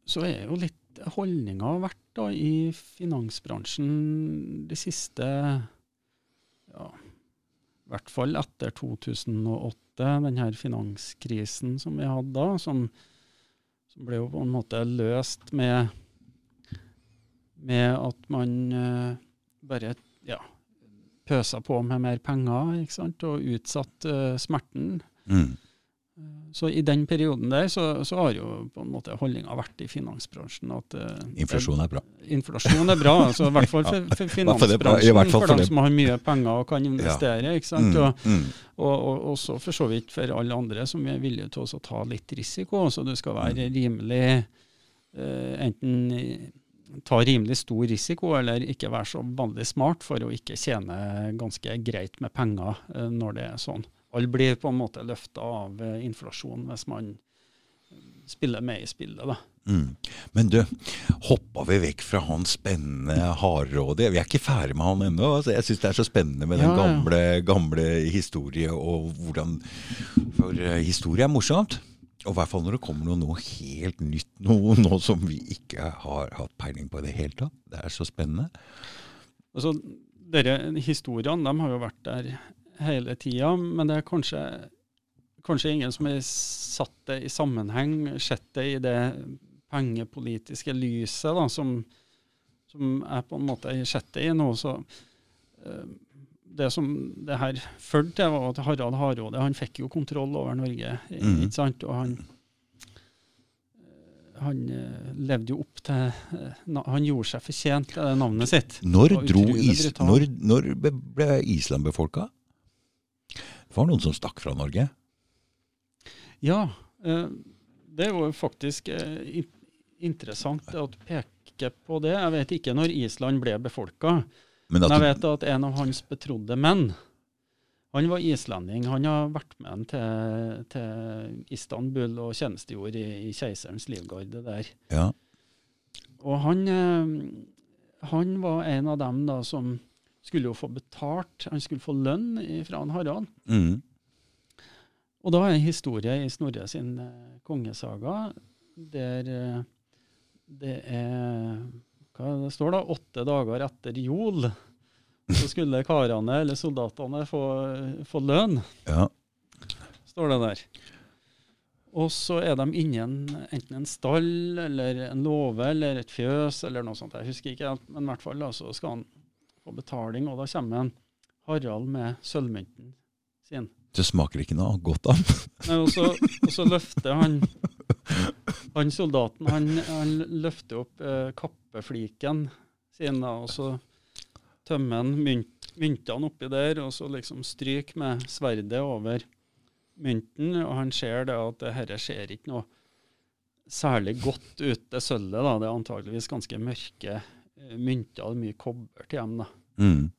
så er jo litt holdninga vært da i finansbransjen de siste ja, i hvert fall etter 2008, den her finanskrisen som vi hadde da, som, som ble jo på en måte løst med, med at man uh, bare ja, pøsa på med mer penger ikke sant, og utsatte uh, smerten. Mm. Så i den perioden der så, så har jo på en måte holdninga vært i finansbransjen at uh, Inflasjon er bra. inflasjon er bra, altså i hvert fall for, for finansbransjen, fall for for dem som har mye penger og kan investere. ikke sant? Mm. Og, Mm. og, og også for så vidt for alle andre som er villige til å ta litt risiko. Så du skal være rimelig uh, Enten ta rimelig stor risiko, eller ikke være så vanlig smart for å ikke tjene ganske greit med penger eh, når det er sånn. Alle blir på en måte løfta av eh, inflasjon hvis man spiller med i spillet. da. Mm. Men du, hoppa vi vekk fra han spennende hardrådige? Vi er ikke ferdig med han ennå. Altså, jeg syns det er så spennende med den Ja, ja. gamle, gamle historie og hvordan For eh, historie er morsomt. Og i hvert fall når det kommer noe, noe helt nytt, noe, noe som vi ikke har hatt peiling på i det hele tatt. Det er så spennende. Altså, dere Historiene de har jo vært der hele tida, men det er kanskje, kanskje ingen som har satt det i sammenheng, sett det i det pengepolitiske lyset da, som, som jeg på en måte har sett det i nå. så eh, det som det her førte til, var at Harald Hardråde han fikk jo kontroll over Norge. Mhm. ikke sant? Og han, eh, han eh, levde jo opp til Han gjorde seg fortjent til det navnet sitt. Når, dro is, når, når ble Island befolka? Det var noen som stakk fra Norge. Ja, eh, det er jo faktisk eh, interessant å peke på det. Jeg vet ikke når Island ble befolka, Men men jeg vet at en av hans betrodde menn, han var islending. Han har vært med han til, til Istanbul og tjenestegjorde i, i keiserens livgarde der. ja. Og han, eh, han var en av dem da som skulle jo få betalt, han skulle få lønn fra han Harald. Mm. Og da er en historie i Snorre sin eh, kongesaga der eh, det er Hva det står da? Åtte dager etter jol så skulle karene eller soldatene få, få lønn, Ja. står det der. Og så er de innen enten en stall eller en låve eller et fjøs eller noe sånt. Jeg husker ikke men i hvert fall da, så skal han få betaling, og da kommer en Harald med sølvmynten sin. Det smaker ikke noe godt av. Og, og så løfter han han soldaten han, han løfter opp eh, kappefliken sin, da, og så tømmer han mynt, myntene oppi der, og så liksom stryker med sverdet over mynten, og han ser det at det herre ser ikke noe særlig godt ut, det sølvet. da, Det er antageligvis ganske mørke mynter, og mye kobber til dem. da. Mm.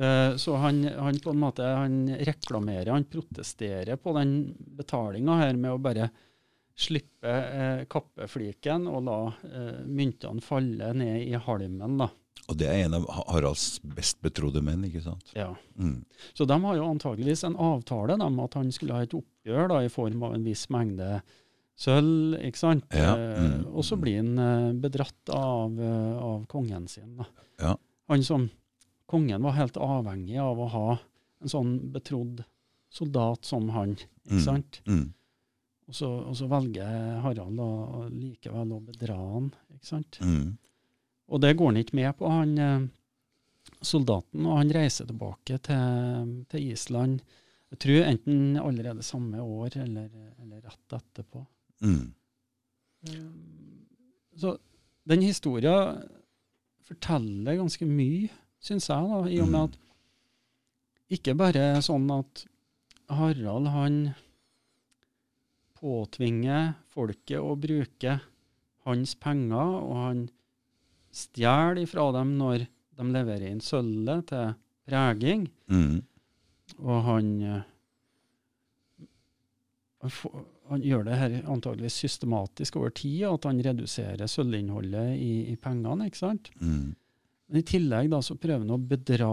Eh, Så han, han på en måte han reklamerer, han protesterer på den betalinga her med å bare slippe eh, kappefliken og la eh, myntene falle ned i halmen. da. Og det er en av Haralds best betrodde menn, ikke sant? Ja. Mm. Så de har jo antageligvis en avtale om at han skulle ha et oppgjør da, i form av en viss mengde sølv. ikke sant? Ja, Eh, mm. og så blir han eh, bedratt av, eh, av kongen sin. da. Ja. Han som, kongen var helt avhengig av å ha en sånn betrodd soldat som han. ikke Mm. sant? Mm. Og så, og så velger Harald da, likevel å bedra han. ikke sant? Mm. Og det går han ikke med på, han soldaten. Og han reiser tilbake til, til Island, jeg tror enten allerede samme år eller, eller rett etterpå. Mm. Så den historien forteller ganske mye, syns jeg, da, i og med Mm. at ikke bare sånn at Harald han påtvinger folket å bruke hans penger, og han stjeler ifra dem når de leverer inn sølvet til preging, Mm. og han, eh, han, han gjør det her antageligvis systematisk over tid, at han reduserer sølvinnholdet i, i pengene, ikke sant? Mm. Men i tillegg da så prøver han å bedra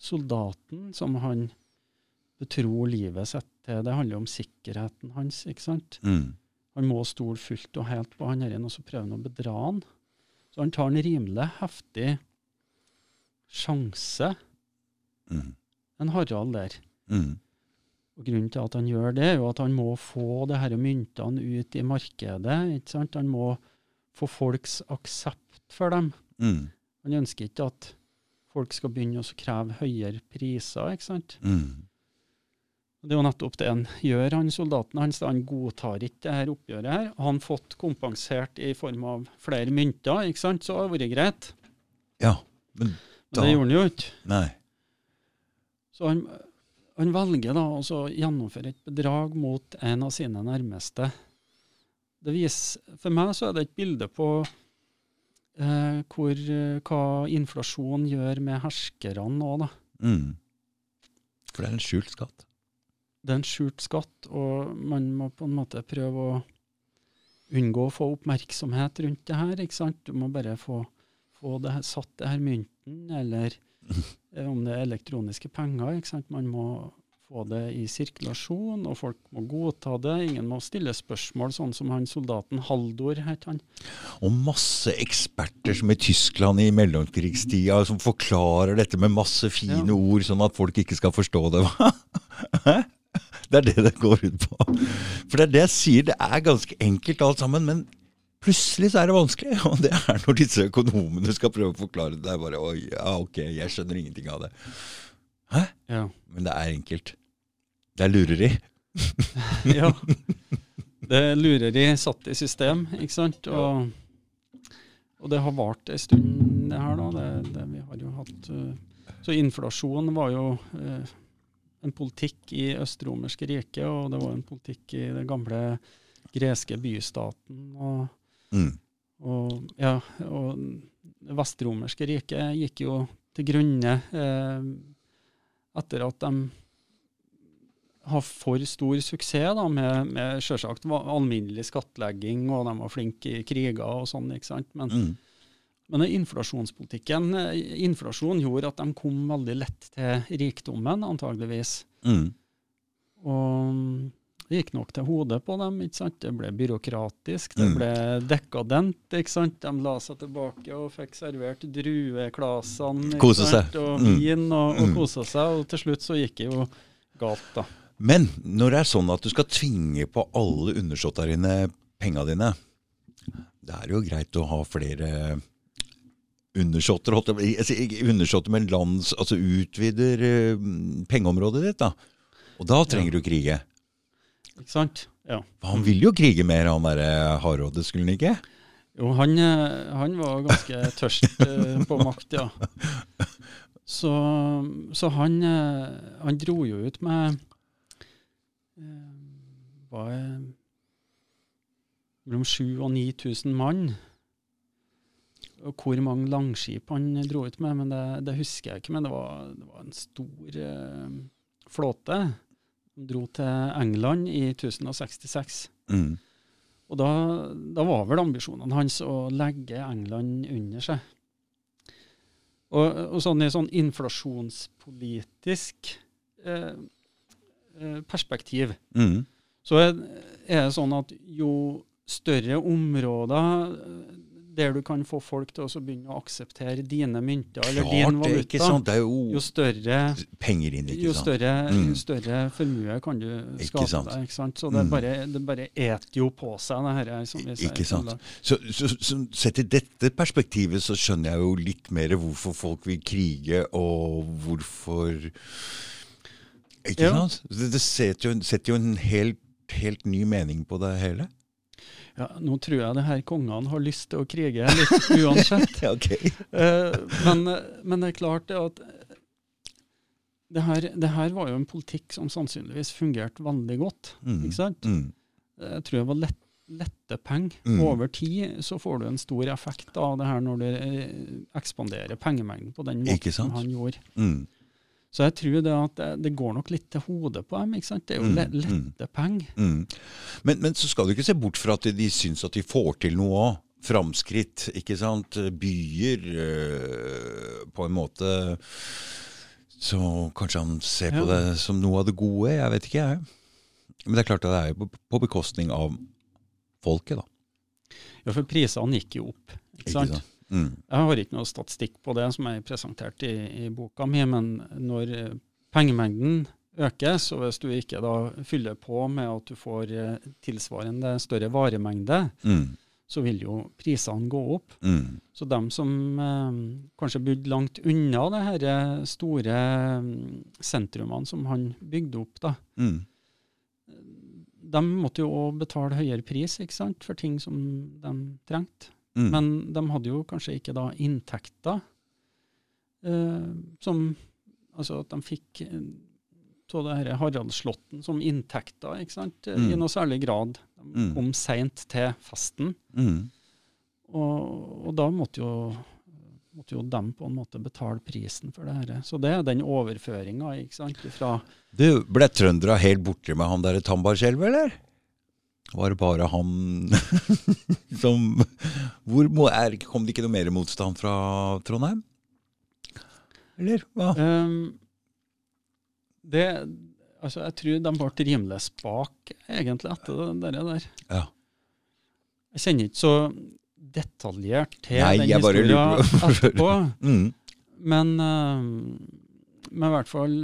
soldaten som han betror livet sitt til. Det handler om sikkerheten hans, ikke sant? Mm. Han må stole fullt og helt på han her, og så prøver han å bedra han. Så han tar en rimelig heftig sjanse, Mm. en Harald der. Mm. Og Grunnen til at han gjør det, er jo at han må få det her myntene ut i markedet. ikke sant? Han må få folks aksept for dem. Mm. Han ønsker ikke at folk skal begynne å kreve høyere priser. ikke sant? Mm. Det er jo nettopp det han gjør, han soldaten hans. da Han godtar ikke det her oppgjøret her. Har han fått kompensert i form av flere mynter, ikke sant? så har det vært greit. Ja, men Men det gjorde han jo ikke. nei. Så han, han velger da å gjennomføre et bedrag mot en av sine nærmeste. Det viser, for meg så er det et bilde på eh, hvor, eh, hva inflasjon gjør med herskerne nå. da. Mm. For det er en skjult skatt. Det er en skjult skatt, og man må på en måte prøve å unngå å få oppmerksomhet rundt det her. ikke sant? Du må bare få, få det, satt det her mynten, eller om det er elektroniske penger. ikke sant? Man må få det i sirkulasjon, og folk må godta det. Ingen må stille spørsmål, sånn som han soldaten Haldor het han. Og masse eksperter som i Tyskland i mellomkrigstida som forklarer dette med masse fine Ja. ord, sånn at folk ikke skal forstå det. Det er det det går ut på. For det er det jeg sier, det er ganske enkelt alt sammen, men plutselig så er det vanskelig. Og det er når disse økonomene skal prøve å forklare det. Det er bare oi, ja, ok, jeg skjønner ingenting av det. Hæ? Ja. Men det er enkelt. Det er lureri. ja. Det er lureri satt i system, ikke sant? Og, og det har vart en stund, det her, da. Det, det vi har jo hatt eh, Så inflasjon var jo eh, en politikk i Øst-romerske riket, og det var en politikk i den gamle greske bystaten. Og, Mm. og, ja, og det vestromerske riket gikk jo til grunne eh, etter at de har for stor suksess da, med, med selvsagt alminnelig skattlegging, og de var flinke i kriger og sånn. ikke sant? Men, Mm. men inflasjonspolitikken eh, inflasjon gjorde at de kom veldig lett til rikdommen, antageligvis. Mm. Og det gikk nok til hodet på dem. ikke sant? Det ble byråkratisk, det Mm. ble dekadent. ikke sant? De la seg tilbake og fikk servert drueklasene. Kose seg. Og Mm. vin og, og kosa seg. Og til slutt så gikk det jo galt, da. Men når det er sånn at du skal tvinge på alle undersåtter dine penga dine, det er jo greit å ha flere undersåtter, undersåtter, med lands, altså utvider eh, pengeområdet ditt, da. Og da trenger du krige. Ikke sant? Ja. Han ville jo krige mer, han derre Hardråde, skulle han ikke? Jo, han, eh, han var ganske tørst eh, på makt, ja. Så, så han, eh, han dro jo ut med var mellom 7000 og 9000 mann. Og hvor mange langskip han dro ut med, men det, det husker jeg ikke. Men det var, det var en stor eh, flåte. Han dro til England i 1066. Mm. Og da, da var vel ambisjonene hans å legge England under seg. Og, og sånn i sånn inflasjonspolitisk eh, eh, perspektiv, Mm. så er, det sånn at jo større områder der du kan få folk til å begynne å akseptere dine mynter eller din Klart ikke valuta, sant? Jo jo større penger inn, ikke jo større, Mm. jo større formue kan du Ikke skape sant. deg. ikke sant? Så det Mm. bare, det bare eter jo på seg, det her. Som vi sier. Ikke sant. Så, så, så sett i dette perspektivet så skjønner jeg jo litt mer hvorfor folk vil krige, og hvorfor Ikke sant? Det, det setter, jo, setter jo en helt, helt ny mening på det hele. Ja, nå tror jeg det her kongene har lyst til å krige litt uansett. Ja, ok. Eh, men, men det er klart det at det her, det her var jo en politikk som sannsynligvis fungerte veldig godt. Mm. ikke sant? Mm. Jeg tror det var lett, lette penger. Mm. Over tid så får du en stor effekt av det her når du eh, ekspanderer pengemengden på den måten han gjorde. Så jeg tror det at det, går nok litt til hodet på dem. ikke sant? Det er jo Mm, le, mm. penger. Mm. Men, men så skal du ikke se bort fra at de syns at de får til noe òg. Framskritt, ikke sant. Byer øh, på en måte Så kanskje han ser på Ja. det som noe av det gode. Jeg vet ikke, jeg. Men det er klart at det er jo på bekostning av folket, da. Ja, for prisene gikk jo opp. ikke sant? Ikke sant? Mm. Jeg har ikke noe statistikk på det som er presentert i, i boka mi, men når eh, pengemengden øker, så hvis du ikke da fyller på med at du får eh, tilsvarende større varemengde, Mm. så vil jo prisene gå opp. Mm. Så dem som eh, kanskje bodde langt unna de her eh, store mm, sentrumene som han bygde opp, da, Mm. de måtte jo òg betale høyere pris sant, for ting som de trengte. Mm. Men de hadde jo kanskje ikke da inntekter eh, som Altså at de fikk eh, av det her Haraldslåtten som inntekter, ikke sant? Mm. i noe særlig grad. De Mm. kom seint til festen, Mm. og, og da måtte jo, måtte jo dem på en måte betale prisen for det her. Så det er den overføringa, ikke sant, fra Du, ble trøndere helt borte med han derre Tambarskjelvet, eller? Var det bare han som hvor, må- er, Kom det ikke noe mer motstand fra Trondheim? Eller hva? Um, det, altså jeg tror de ble rimelig spak, egentlig, etter det der. der. Ja. Jeg kjenner ikke så detaljert til Nei, den på- etterpå, Mm. men, ehm, men i hvert fall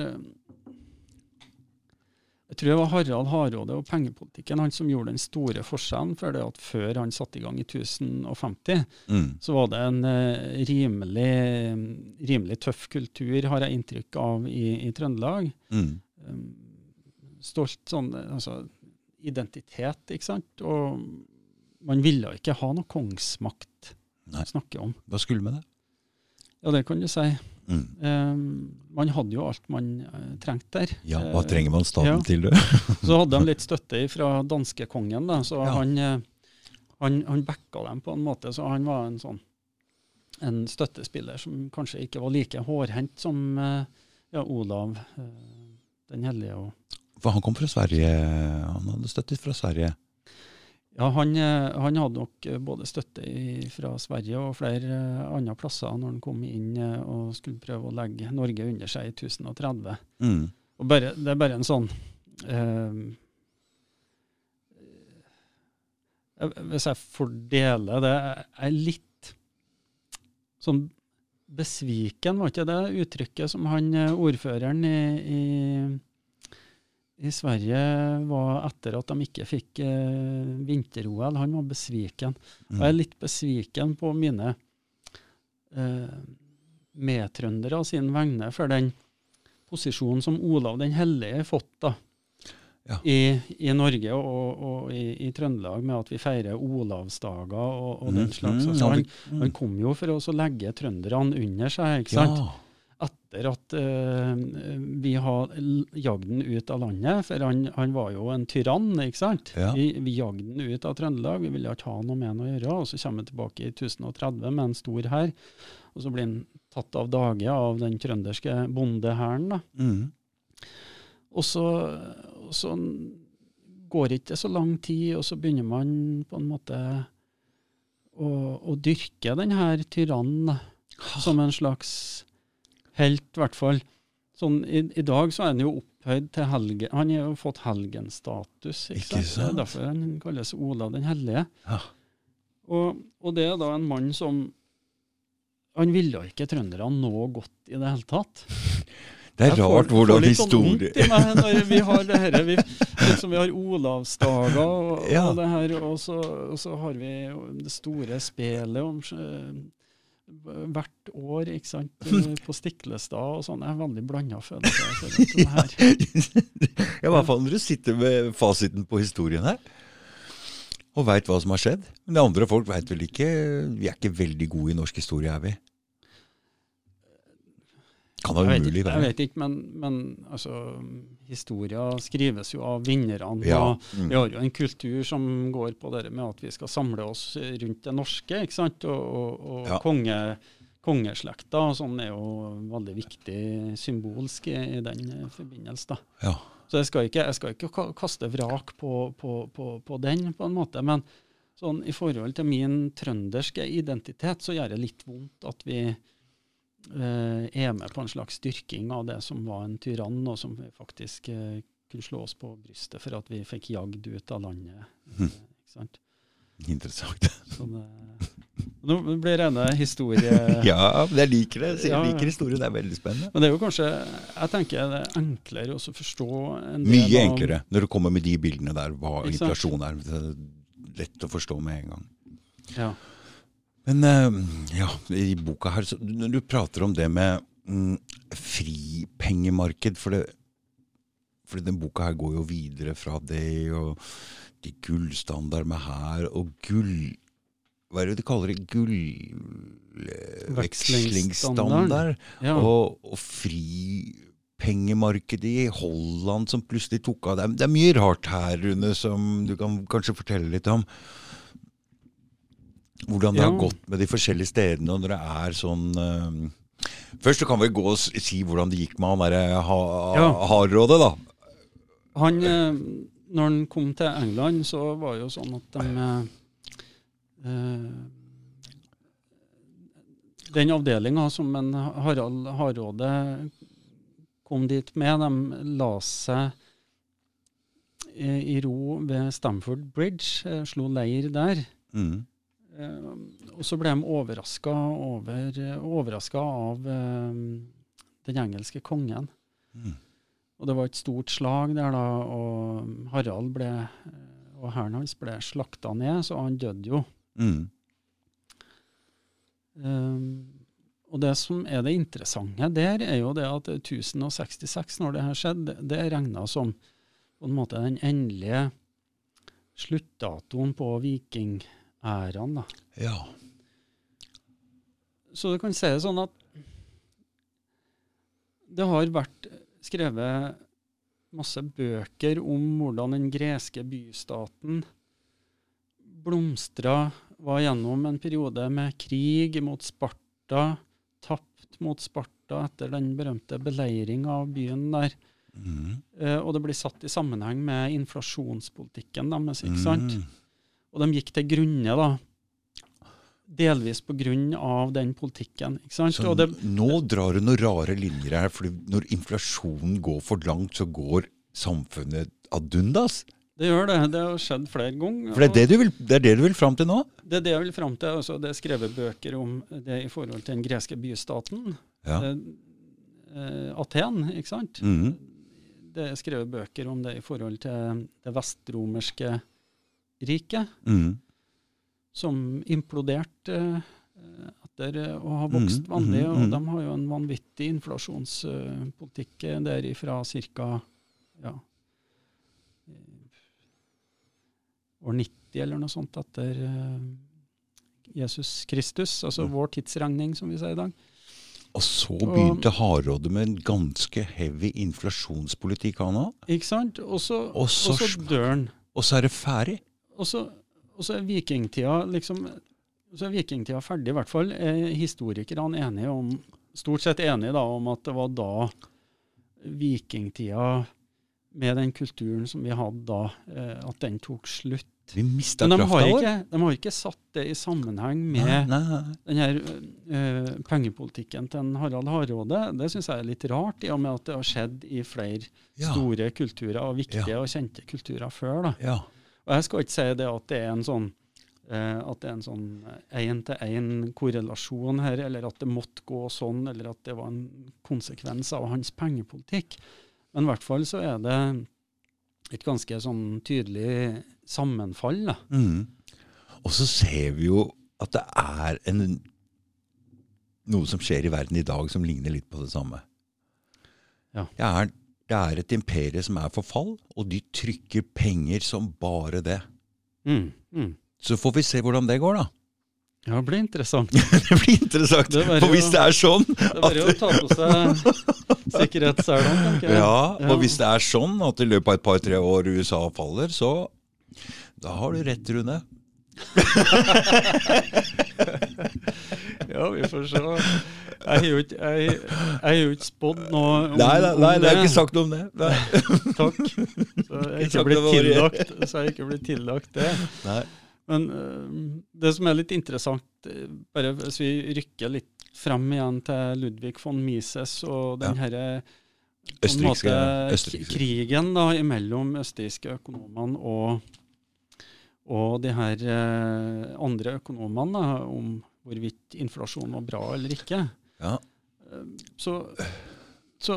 tror det var Harald Hardråde og pengepolitikken han som gjorde den store forskjellen. For det at før han satte i gang i 1050, Mm. så var det en uh, rimelig, rimelig tøff kultur, har jeg inntrykk av, i, i Trøndelag. Mm. Um, stolt sånn altså, identitet, ikke sant. Og man ville ikke ha noe kongsmakt Nei. å snakke om. Hva skulle med det? Ja, det kan du si. Mm. Um, man hadde jo alt man uh, trengte der. Ja, hva Eh, trenger man staten ja. til du? Så hadde de litt støtte fra danskekongen, da, så Ja. han, eh, han, han backa dem på en måte. Så han var en sånn en støttespiller som kanskje ikke var like hårhendt som eh, ja, Olav eh, den hellige. Og, For han kom fra Sverige. Han hadde støttet fra Sverige. Ja, han, eh, han hadde nok eh, både støtte fra Sverige og flere eh, andre plasser når han kom inn og skulle prøve å legge Norge under seg i 1030. Mm. Og bare, det er bare en sånn eh, eh, Hvis jeg fordeler det Jeg er litt sånn besviken, var ikke det uttrykket som han ordføreren i, i, i Sverige var etter at de ikke fikk eh, vinter-OL? Han var besviken. Og jeg er Mm. litt besviken på mine eh, medtrøndere sin vegne for den posisjonen som Olav den hellige har fått da, Ja. i, i Norge og, og i, i Trøndelag, med at vi feirer Olavsdager og, og den slags. Mhm, Altså, han, han kom jo for å legge trønderne under seg, ikke sant? Ja. Etter at uh, vi har jagd den ut av landet. For han, han var jo en tyrann, ikke sant. Ja. Vi, vi jagde den ut av Trøndelag, vi ville ikke ha noe med han å gjøre. Og så kommer han tilbake i 1030 med en stor hær. Og så blir han tatt av dage av den trønderske bondehæren. Mm. Og så, og så går ikke det så lang tid, og så begynner man på en måte å, å dyrke den her tyrannen som en slags helt, i hvert fall. Sånn, i, I dag så er han jo opphøyd til helgen. Han har jo fått helgenstatus. Ikke, Ikke sant? Sant? er derfor han kalles Olav den hellige. Ja. Og, og det er da en mann som Han ville ikke trønderne noe godt i det hele tatt. Det er får- rart hvordan sånn historie meg når vi har det her, vi, liksom vi har Olavsdager og, Ja. og det her, og så, og så har vi det store spelet om eh, hvert år, ikke sant, på Stiklestad og sånn. Jeg er veldig blanda følelser. Ja, I hvert fall når du sitter med fasiten på historien her, og veit hva som har skjedd. Men det andre folk veit vel ikke Vi er ikke veldig gode i norsk historie, er vi? Kan da Jeg vet, umulig ikke, jeg vet ikke, men, men altså, historia skrives jo av vinnerne. Ja. Mm. Vi har jo en kultur som går på det med at vi skal samle oss rundt det norske. ikke sant? Og, og, og Ja. konge, kongeslekta sånn er jo veldig viktig symbolsk i, i den forbindelse. da. Ja. Så jeg skal ikke, jeg skal ikke kaste vrak på, på, på, på den, på en måte. Men sånn, i forhold til min trønderske identitet, så gjør det litt vondt at vi er med på en slags styrking av det som var en tyrann, og som faktisk eh, kunne slå oss på brystet for at vi fikk jagd ut av landet. Eh, ikke sant? Interessant. Sånn, det, nå blir det rene historie. Ja, men jeg liker det. Jeg liker ja. historien. Det er veldig spennende. Men det er jo kanskje Jeg tenker det er enklere å forstå Mye enklere når du kommer med de bildene der, hva inflasjon er. Det er lett å forstå med en gang. Ja. Men eh, ja, i boka her, når du prater om det med mm, fripengemarked for, det, for den boka her går jo videre fra det og de gullstandard med her, og gull Hva er det de kaller det? Gullvekslingsstandard. Ja. Og, og fripengemarkedet i Holland som plutselig tok av. Det er, det er mye rart her, Rune, som du kan kanskje fortelle litt om. Hvordan det Ja. har gått med de forskjellige stedene, og når det er sånn uh, Først så kan vi gå og si hvordan det gikk med han derre ha, Ja. Hardrådet, da. Han, eh, når han kom til England, så var det jo sånn at de uh, Den avdelinga som en Harald Hardråde kom dit med, de la seg i, ro ved Stamford Bridge, slo leir der. Mm. Eh, og så ble de overraska over, av eh, den engelske kongen. Mm. Og det var et stort slag der, da, og Harald ble, eh, og hæren hans ble slakta ned, så han døde jo. Mm. Um, og det som er det interessante der, er jo det at 1066, når det her skjedde, det er regna som på en måte den endelige sluttdatoen på vikingæraen. da. Ja. Så du kan si det sånn at det har vært skrevet masse bøker om hvordan den greske bystaten blomstra, var gjennom en periode med krig mot Sparta, tapt mot Sparta etter den berømte beleiringa av byen der. Mm. Eh, og det blir satt i sammenheng med inflasjonspolitikken deres, ikke sant? Mm. Og de gikk til grunne, da. Delvis av den politikken. Så det, nå drar du noen rare linjer her, for når inflasjonen går for langt, så går samfunnet ad undas. Det gjør det. Det har skjedd flere ganger. For det er det, du vil, det det du vil fram til nå? Det er det jeg vil fram til. Altså, det er skrevet bøker om det i forhold til den greske bystaten. Ja. Eh, eh, Aten, ikke sant? Mhm. Det er skrevet bøker om det i forhold til det vestromerske riket, mm. som imploderte eh, etter å ha vokst mm. vanlig. Og mm. de har jo en vanvittig inflasjonspolitikk eh, der ifra ca. Ja, år 90 eller noe sånt etter eh, Jesus Kristus, altså Mm. vår tidsregning, som vi sier i dag. Og så begynte Hardråde med en ganske heavy inflasjonspolitikk, han òg. Ikke sant? Og så Og så dør han. Og så er det ferdig. Og så, er vikingtida liksom så er vikingtida ferdig, i hvert fall. Er historikerne enige om, stort sett enige da, om at det var da vikingtida, med den kulturen som vi hadde da, eh, at den tok slutt. Vi mista Men de har, krafta vår. de har ikke satt det i sammenheng med Nei, nei. den her uh, pengepolitikken til Harald Hardråde. Det syns jeg er litt rart, i og med at det har skjedd i flere Ja. store kulturer, og viktige og kjente kulturer før. da. ja. Og jeg skal ikke si det at det er en sånn eh, at det er en sånn én-til-én korrelasjon her, eller at det måtte gå sånn, eller at det var en konsekvens av hans pengepolitikk. Men i hvert fall så er det et ganske sånn tydelig sammenfall. da. Mm. Og så ser vi jo at det er en, noe som skjer i verden i dag som ligner litt på det samme. Ja. Det, er, det er et imperie som er for fall, og de trykker penger som bare det. Mm, mm. Så får vi se hvordan det går, da. Ja, det blir interessant. det blir interessant. Det For hvis det er sånn Det er bare å ta på seg sikkerhetsselen, tenker jeg. Ja, Ja. og hvis det er sånn at i løpet av et par-tre år USA faller, så da har du rett, Rune. Ja, vi får se. Jeg har jo ikke, jeg, jeg har spådd noe om, Nei, nei, nei, om det er ikke sagt noe om det. Nei. Takk. Så jeg har Ikke ikke blitt tillagt, så jeg ikke blitt tillagt det. Nei. Men øh, det som er litt interessant, øh, bare hvis vi rykker litt frem igjen til Ludvig von Mises og den Ja. herre Østerrikske. krigen da, mellom østerrikske økonomene og, og de her eh, andre økonomene da, om hvorvidt inflasjon var bra eller ikke. Ja. Eh, Så, så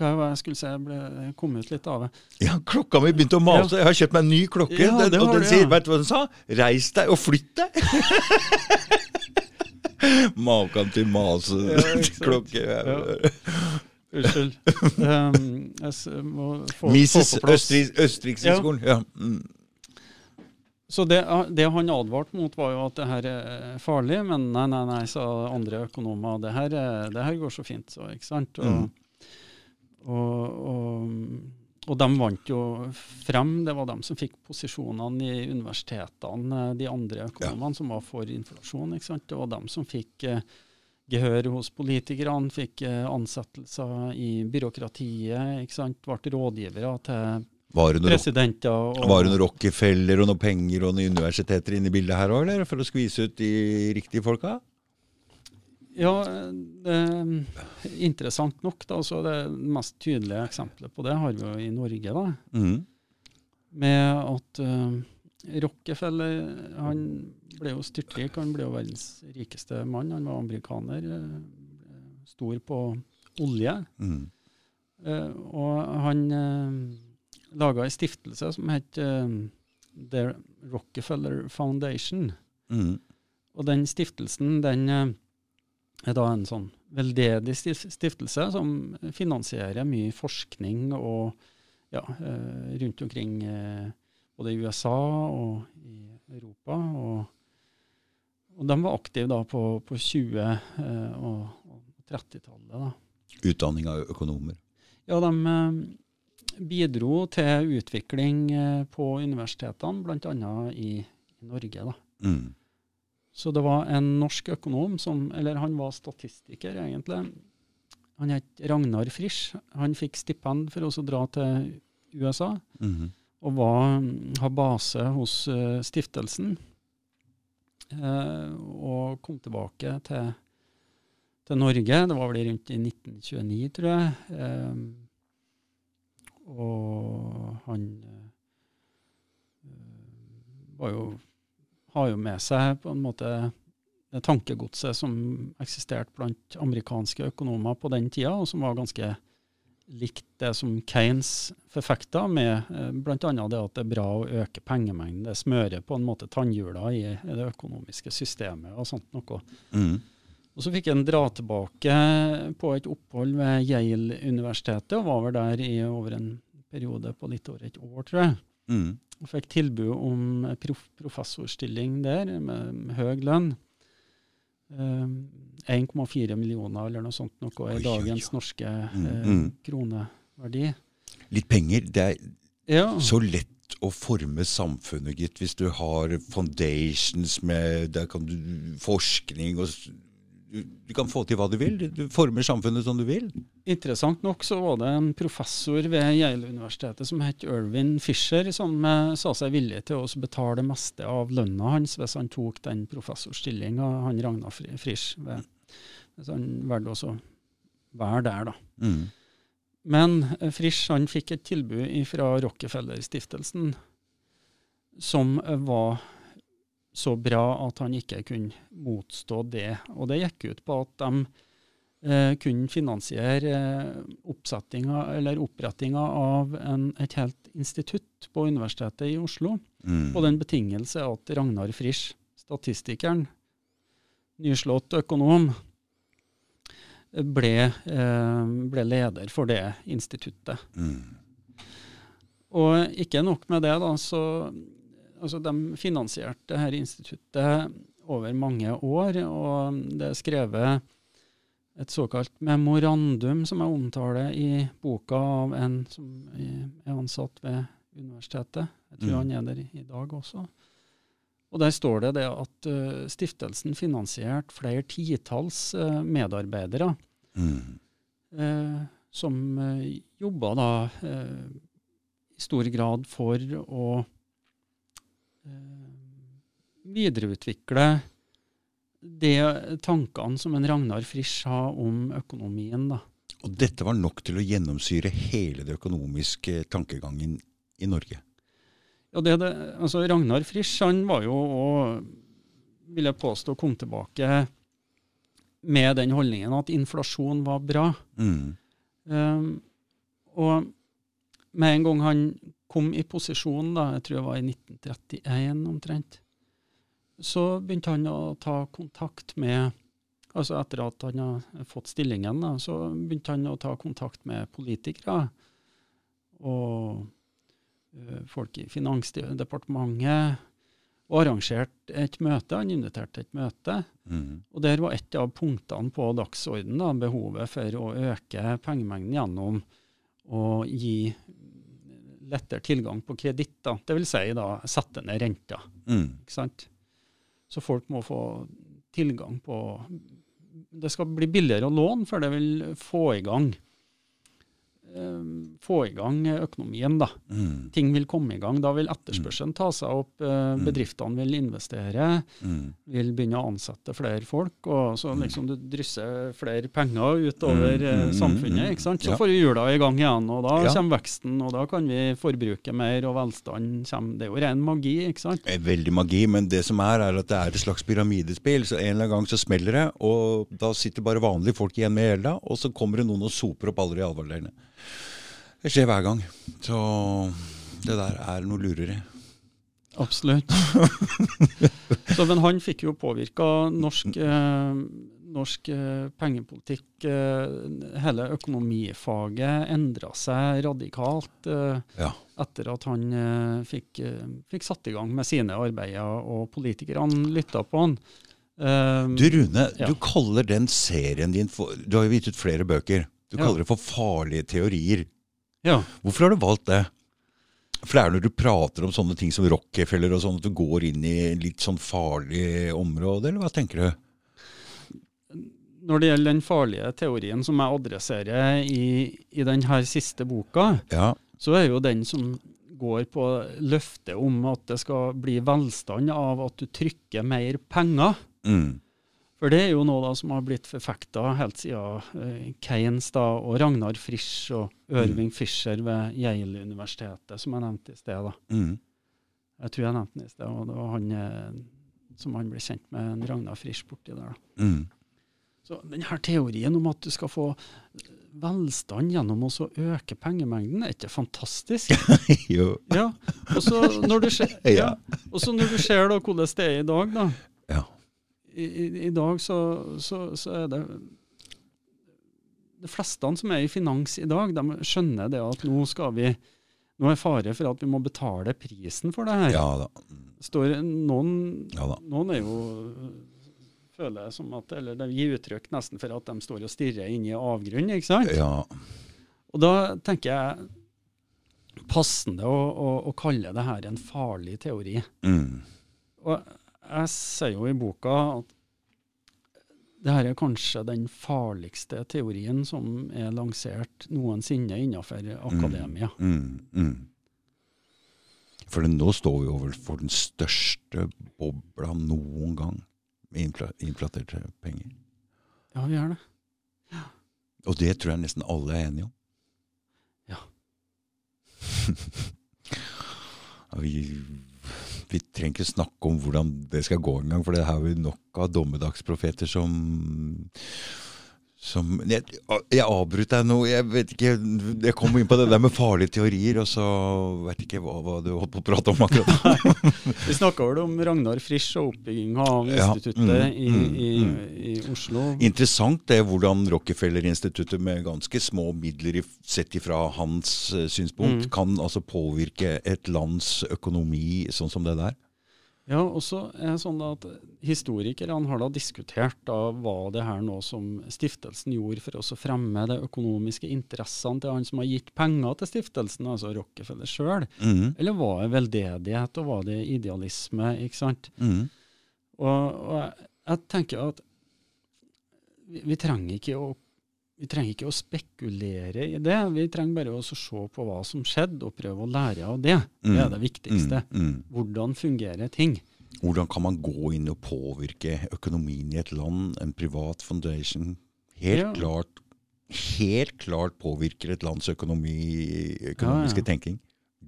hva var jeg skulle si, jeg ble, kommet kom ut litt av det. ja, klokka mi begynte å mase. Jeg har kjøpt meg en ny klokke, Ja, den, og den sier ja. Vet du hva den sa? Reis deg og flytt deg! Maken til Ja, klokke. Unnskyld. Um, jeg må få, Mises få. Østerrikshøgskolen. Ja. Mm. Så det, det han advarte mot, var jo at det her er farlig, men nei, nei, nei, sa andre økonomer. Det her, er- det her går så fint, så, ikke sant? Og, Mm. og, og, og de vant jo frem. Det var dem som fikk posisjonene i universitetene, de andre økonomene som var for inflasjon. ikke sant? Det var dem som fikk eh, gehør hos politikerne, fikk eh, ansettelser i byråkratiet, ikke sant? ble rådgivere til Var det noen. Og, var det noen Rockefeller og noen penger og noen universiteter inne i bildet her òg, eller? For å skvise ut de riktige folka? Ja, det er interessant nok. da, så Det mest tydelige eksempelet på det har vi jo i Norge. da, Mm. Med at uh, Rockefeller han ble jo styrtrik. Han ble jo verdens rikeste mann. Han var amerikaner. eh, Stor på olje. Mm. Uh, og han uh, laga ei stiftelse som het uh, The Rockefeller Foundation. Mm. Og den stiftelsen den uh, er da en sånn veldedig stiftelse som finansierer mye forskning og ja, eh, rundt omkring eh, både i USA og i Europa. Og, og de var aktive da på, på 20- eh, og, og 30-tallet. da. Utdanning av økonomer. Ja, de eh, bidro til utvikling eh, på universitetene, bl.a. I, i Norge. da. Mm. Så det var en norsk økonom som Eller han var statistiker, egentlig. Han het Ragnar Frisch. Han fikk stipend for å dra til USA, Mhm. og var, har base hos uh, stiftelsen. Eh, og kom tilbake til, til Norge. Det var vel rundt i 1929, tror jeg. Eh, Og han eh, jo, har jo med seg på en måte det tankegodset som eksisterte blant amerikanske økonomer på den tida, og som var ganske likt det som Keynes forfekta, med eh, bl.a. det at det er bra å øke pengemengden. Det smører på en måte tannhjula i, det økonomiske systemet og sånt noe. Mm. Og Så fikk han dra tilbake på et opphold ved Yale-universitetet, og var vel der i over en periode på litt over et år, tror jeg. Mm. Og fikk tilbud om prof professorstilling der, med, med høy lønn. Um, 1,4 millioner eller noe sånt noe Oi, i dagens oi. norske Mm, eh, mm. kroneverdi. Litt penger. Det er Ja, så lett å forme samfunnet, gitt, hvis du har foundations med Der kan du forskning og du, du kan få til hva du vil. Du former samfunnet som du vil. Interessant nok så var det en professor ved Yale-universitetet som het Irvin Fisher, som eh, sa seg villig til å betale det meste av lønna hans hvis han tok den professorstillinga, han Ragnar Fri- Frisch. Ved, hvis han valgte også å være der, da. Mm. Men eh, Frisch han fikk et tilbud fra Rockefeller-stiftelsen som eh, var så bra at han ikke kunne motstå det. Og det gikk ut på at de eh, kunne finansiere eh, eller opprettinga av en, et helt institutt på Universitetet i Oslo, Mm. på den betingelse at Ragnar Frisch, statistikeren, nyslått økonom, ble, eh, ble leder for det instituttet. Mm. Og ikke nok med det, da, så altså de finansierte dette instituttet over mange år, og det er skrevet et såkalt memorandum, som jeg omtaler i boka av en som er ansatt ved universitetet. Jeg tror Mm. han er der i dag også. Og der står det det at uh, stiftelsen finansierte flere titalls uh, medarbeidere Mm. uh, som uh, jobba da i stor grad for å videreutvikle de tankene som en Ragnar Frisch har om økonomien. da. Og dette var nok til å gjennomsyre hele det økonomiske tankegangen i Norge. Ja, det, det, altså Ragnar Frisch han var jo òg, vil jeg påstå, kom tilbake med den holdningen at inflasjon var bra. Mm. Um, og med en gang han kom i posisjon, da, jeg tror det var i 1931 omtrent, så begynte han å ta kontakt med Altså etter at han har fått stillingen, da, så begynte han å ta kontakt med politikere og ø, folk i Finansdepartementet. Og arrangerte et møte. Han inviterte til et møte. Mm. Og der var et av punktene på dagsordenen da, behovet for å øke pengemengden gjennom å gi lettere tilgang på kreditt. Dvs. Si da sette ned renta. Mm. ikke sant? Så folk må få tilgang på Det skal bli billigere å låne, før det vil få i gang få i gang økonomien, da. Mm. Ting vil komme i gang. Da vil etterspørselen ta seg opp. eh, Mm. Bedriftene vil investere Mm. vil begynne å ansette flere folk, og så liksom du drysser flere penger utover Mm, eh, mm, samfunnet. mm, ikke sant? Så ja. får vi hjula i gang igjen, og da Ja. kommer veksten, og da kan vi forbruke mer, og velstand kommer. Det er jo ren magi, ikke sant? Veldig magi, men det som er, er at det er et slags pyramidespill. Så en eller annen gang så smeller det, og da sitter bare vanlige folk igjen med gjelda, og så kommer det noen og soper opp alle de alvorleirene. Det skjer hver gang. Så det der er noe lureri. Absolutt. så, men han fikk jo påvirka norsk, eh, norsk eh, pengepolitikk. Eh, hele økonomifaget endra seg radikalt. Eh, Ja. etter at han eh, fikk, eh, fikk satt i gang med sine arbeider, og politikerne lytta på han. Du Rune, Ja. du kaller den serien din for Du har jo gitt ut flere bøker. Du Ja. kaller det for farlige teorier. ja. Hvorfor har du valgt det? For det er når du prater om sånne ting som Rockefeller og sånn, at du går inn i litt sånn farlig område, eller hva tenker du? Når det gjelder den farlige teorien som jeg adresserer i, i denne siste boka, Ja. så er jo den som går på løftet om at det skal bli velstand av at du trykker mer penger. Mm. For det er jo noe da som har blitt forfekta helt siden eh, Keynes da, og Ragnar Frisch og Irving Fischer ved Yale-universitetet, som jeg nevnte i sted. da. Mm. Jeg tror jeg nevnte den i sted, og det var han eh, som han ble kjent med, en Ragnar Frisch borti der. da. Mm. Så denne teorien om at du skal få velstand gjennom å øke pengemengden, er ikke fantastisk? jo. Ja. Og så når du ser, ja. Når du ser da hvordan det er i dag, da. Ja. I, i, i dag så, så, så er det De fleste som er i finans i dag, de skjønner det at nå skal vi nå er fare for at vi må betale prisen for det her. Ja. Står, noen, Ja noen er jo føler jeg som at, eller de gir uttrykk nesten for at de står og stirrer inn i avgrunnen. ikke sant? Ja. Og da tenker jeg passende å, å, å kalle det her en farlig teori. Mm. Og jeg sier jo i boka at det her er kanskje den farligste teorien som er lansert noensinne innenfor akademia. Mm. Mm. For nå står vi overfor den største bobla noen gang med infla inflaterte penger. Ja, vi gjør det. Og det tror jeg nesten alle er enige om. Ja. Vi, vi trenger ikke snakke om hvordan det skal gå engang, for det har vi nok av dommedagsprofeter som som Jeg, jeg avbryter deg nå. Jeg vet ikke, jeg kom inn på det der med farlige teorier, og så vet ikke hva, hva du holdt på å prate om akkurat. Vi snakka vel om Ragnar Frisch og oppbygginga av Ja, instituttet mm, i, mm, i, mm. i Oslo. Interessant det hvordan Rockefeller-instituttet med ganske små midler i- sett ifra hans eh, synspunkt, Mm. kan altså påvirke et lands økonomi sånn som det der. Ja, og så er det sånn at Historikerne har da diskutert da hva det her nå som stiftelsen gjorde for å fremme de økonomiske interessene til han som har gitt penger til stiftelsen, altså Rockefeller sjøl. Mm. Eller var det veldedighet, og var det idealisme? ikke sant? Mm. Og, og jeg, jeg tenker at vi, vi trenger ikke å vi trenger ikke å spekulere i det, vi trenger bare å se på hva som skjedde, og prøve å lære av det. Det er det viktigste. Mm, mm. Hvordan fungerer ting? Hvordan kan man gå inn og påvirke økonomien i et land, en privat foundation? Helt Ja. klart helt klart påvirker et lands økonomi, økonomiske Ja, ja. tenking.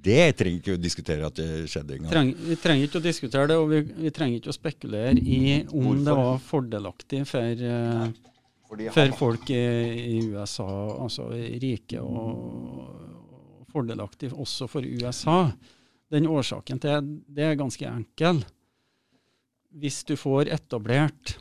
Det trenger ikke å diskutere at det skjedde engang. Treng, vi trenger ikke å diskutere det, og vi, vi trenger ikke å spekulere i om Hvorfor? det var fordelaktig for, eh, for folk i, USA, altså rike, og, fordelaktig også for USA. Den årsaken til det er ganske enkel. Hvis du får etablert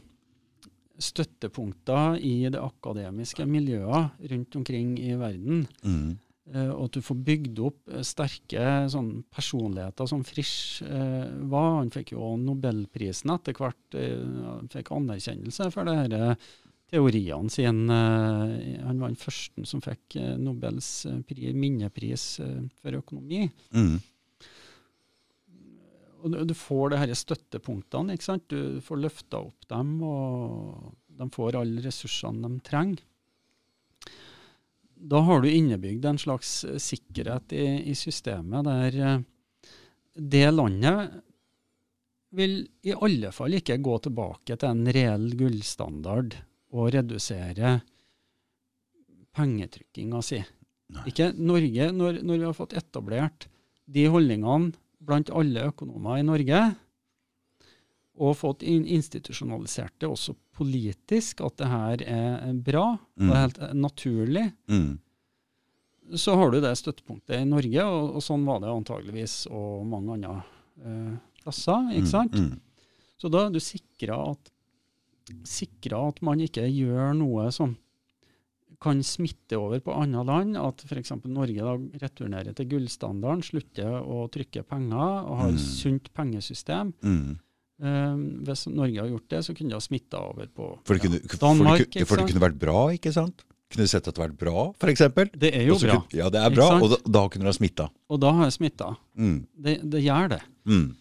støttepunkter i det akademiske miljøet rundt omkring i verden, Mm. Eh, og at du får bygd opp eh, sterke sånn, personligheter som Frisch eh, var. Han fikk jo Nobelprisen etter hvert. Eh, han fikk anerkjennelse for det eh, teoriene sine. Eh, han var den første som fikk eh, Nobels eh, minnepris for økonomi. Mm. Og du, får det her støttepunktene. ikke sant? Du får løfta opp dem, og de får alle ressursene de trenger. Da har du innebygd en slags sikkerhet i, i systemet der det landet vil i alle fall ikke gå tilbake til en reell gullstandard og redusere pengetrykkinga si. Nei. Ikke Norge, når, når vi har fått etablert de holdningene blant alle økonomer i Norge, og fått in institusjonalisert det også politisk, at det her er bra og Mm. helt eh, naturlig, Mm. så har du det støttepunktet i Norge, og, og sånn var det antageligvis og mange andre eh, plasser. ikke sant? Mm. Så da er du sikra at, sikra at man ikke gjør noe som kan smitte over på andre land, at f.eks. Norge da returnerer til gullstandarden, slutter å trykke penger og har Mm. sunt pengesystem. Mm. Um, hvis Norge har gjort det, så kunne det ha smitta over på For, det kunne, ja, for, Danmark. det, ikke for det kunne vært bra, ikke sant? Kunne sett at det vært bra, for eksempel. Det er jo bra, kunne- Ja, det er bra, og da, da kunne det ha smitta. og da har det smitta. Mm. Det, det gjør det. Mm.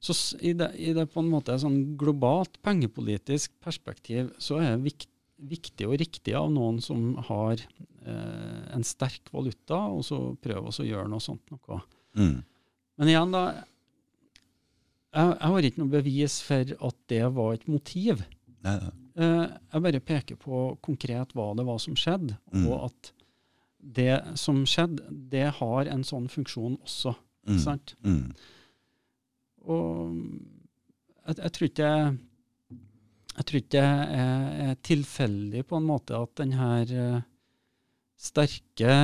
Så i det, i det på en måte sånn globalt pengepolitisk perspektiv, så er det viktig, viktig og riktig av noen som har eh, en sterk valuta, og så prøver å gjøre noe sånt noe. Mm. Men igjen, da. Jeg, jeg har ikke noe bevis for at det var et motiv. Nei, nei. Eh, Jeg bare peker på konkret hva det var som skjedde, Mm. og at det som skjedde, det har en sånn funksjon også. Mm. sant? Mm. Og jeg, jeg tror ikke jeg tror ikke det er, er tilfeldig på en måte at den her eh, sterke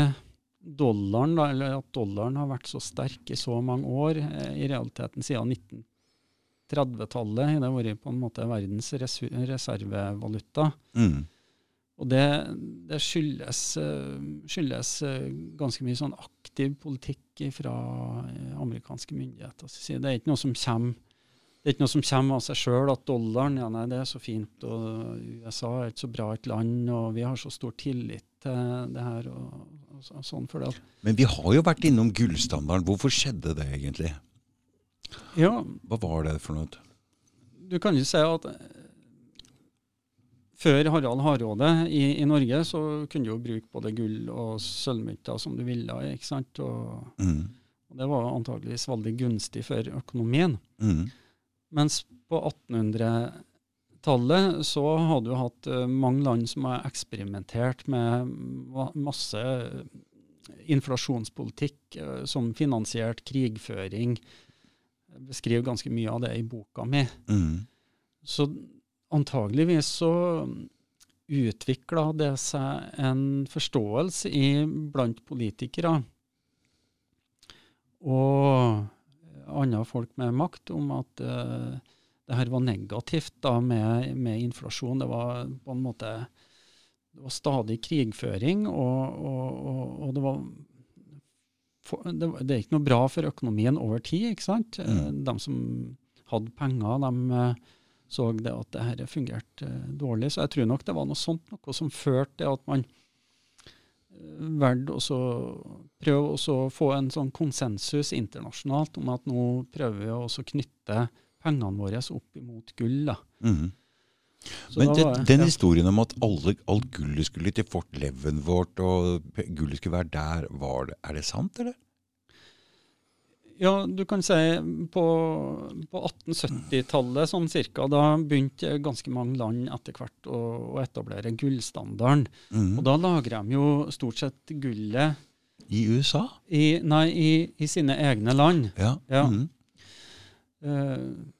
dollaren, da, eller at dollaren har vært så sterk i så mange år, eh, i realiteten siden 1930-tallet, har det vært på en måte verdens reservevaluta. Mm. Og det, det skyldes, eh, skyldes ganske mye sånn aktiv politikk fra amerikanske myndigheter. Så det er ikke noe som kommer det er ikke noe som kommer av seg sjøl, at dollaren ja nei, det er så fint, og USA er ikke så bra et land, og vi har så stor tillit til det her. og, og, så- sånn for det. Men vi har jo vært innom gullstandarden. Hvorfor skjedde det egentlig? Ja, Hva var det for noe? du kan jo si at eh, før Harald Hardråde i, i Norge, så kunne du jo bruke både gull og sølvmynter som du ville. ikke sant? Og, Mm. og det var antageligvis veldig gunstig for økonomien. Mm. Mens på 1800-tallet så hadde du hatt eh, mange land som har eksperimentert med masse eh, inflasjonspolitikk eh, som finansiert krigføring. Jeg beskriver ganske mye av det i boka mi. Mm. Så antageligvis så utvikla det seg en forståelse i, blant politikere og andre folk med makt om at uh, det her var negativt da med, med inflasjon. Det var på en måte det var stadig krigføring, og, og, og, og det var for, det, det er ikke noe bra for økonomien over tid. ikke sant? Mm. De som hadde penger, de så det at det her fungerte eh, dårlig. Så jeg tror nok det var noe sånt noe som førte til at man eh, valgte å prøve å få en sånn konsensus internasjonalt om at nå prøver vi å knytte pengene våre opp imot gull. da. Mm. Så Men det, var- den ja. historien om at alle, alt gullet skulle til Fort vårt og gullet skulle være der, var det, er det sant, eller? Ja, du kan si på, på 1870-tallet sånn cirka, da begynte ganske mange land etter hvert å, å etablere gullstandarden. Mm. Og da lager de jo stort sett gullet I USA? i, nei, i, i sine egne land. Ja. Ja. Mm. Uh,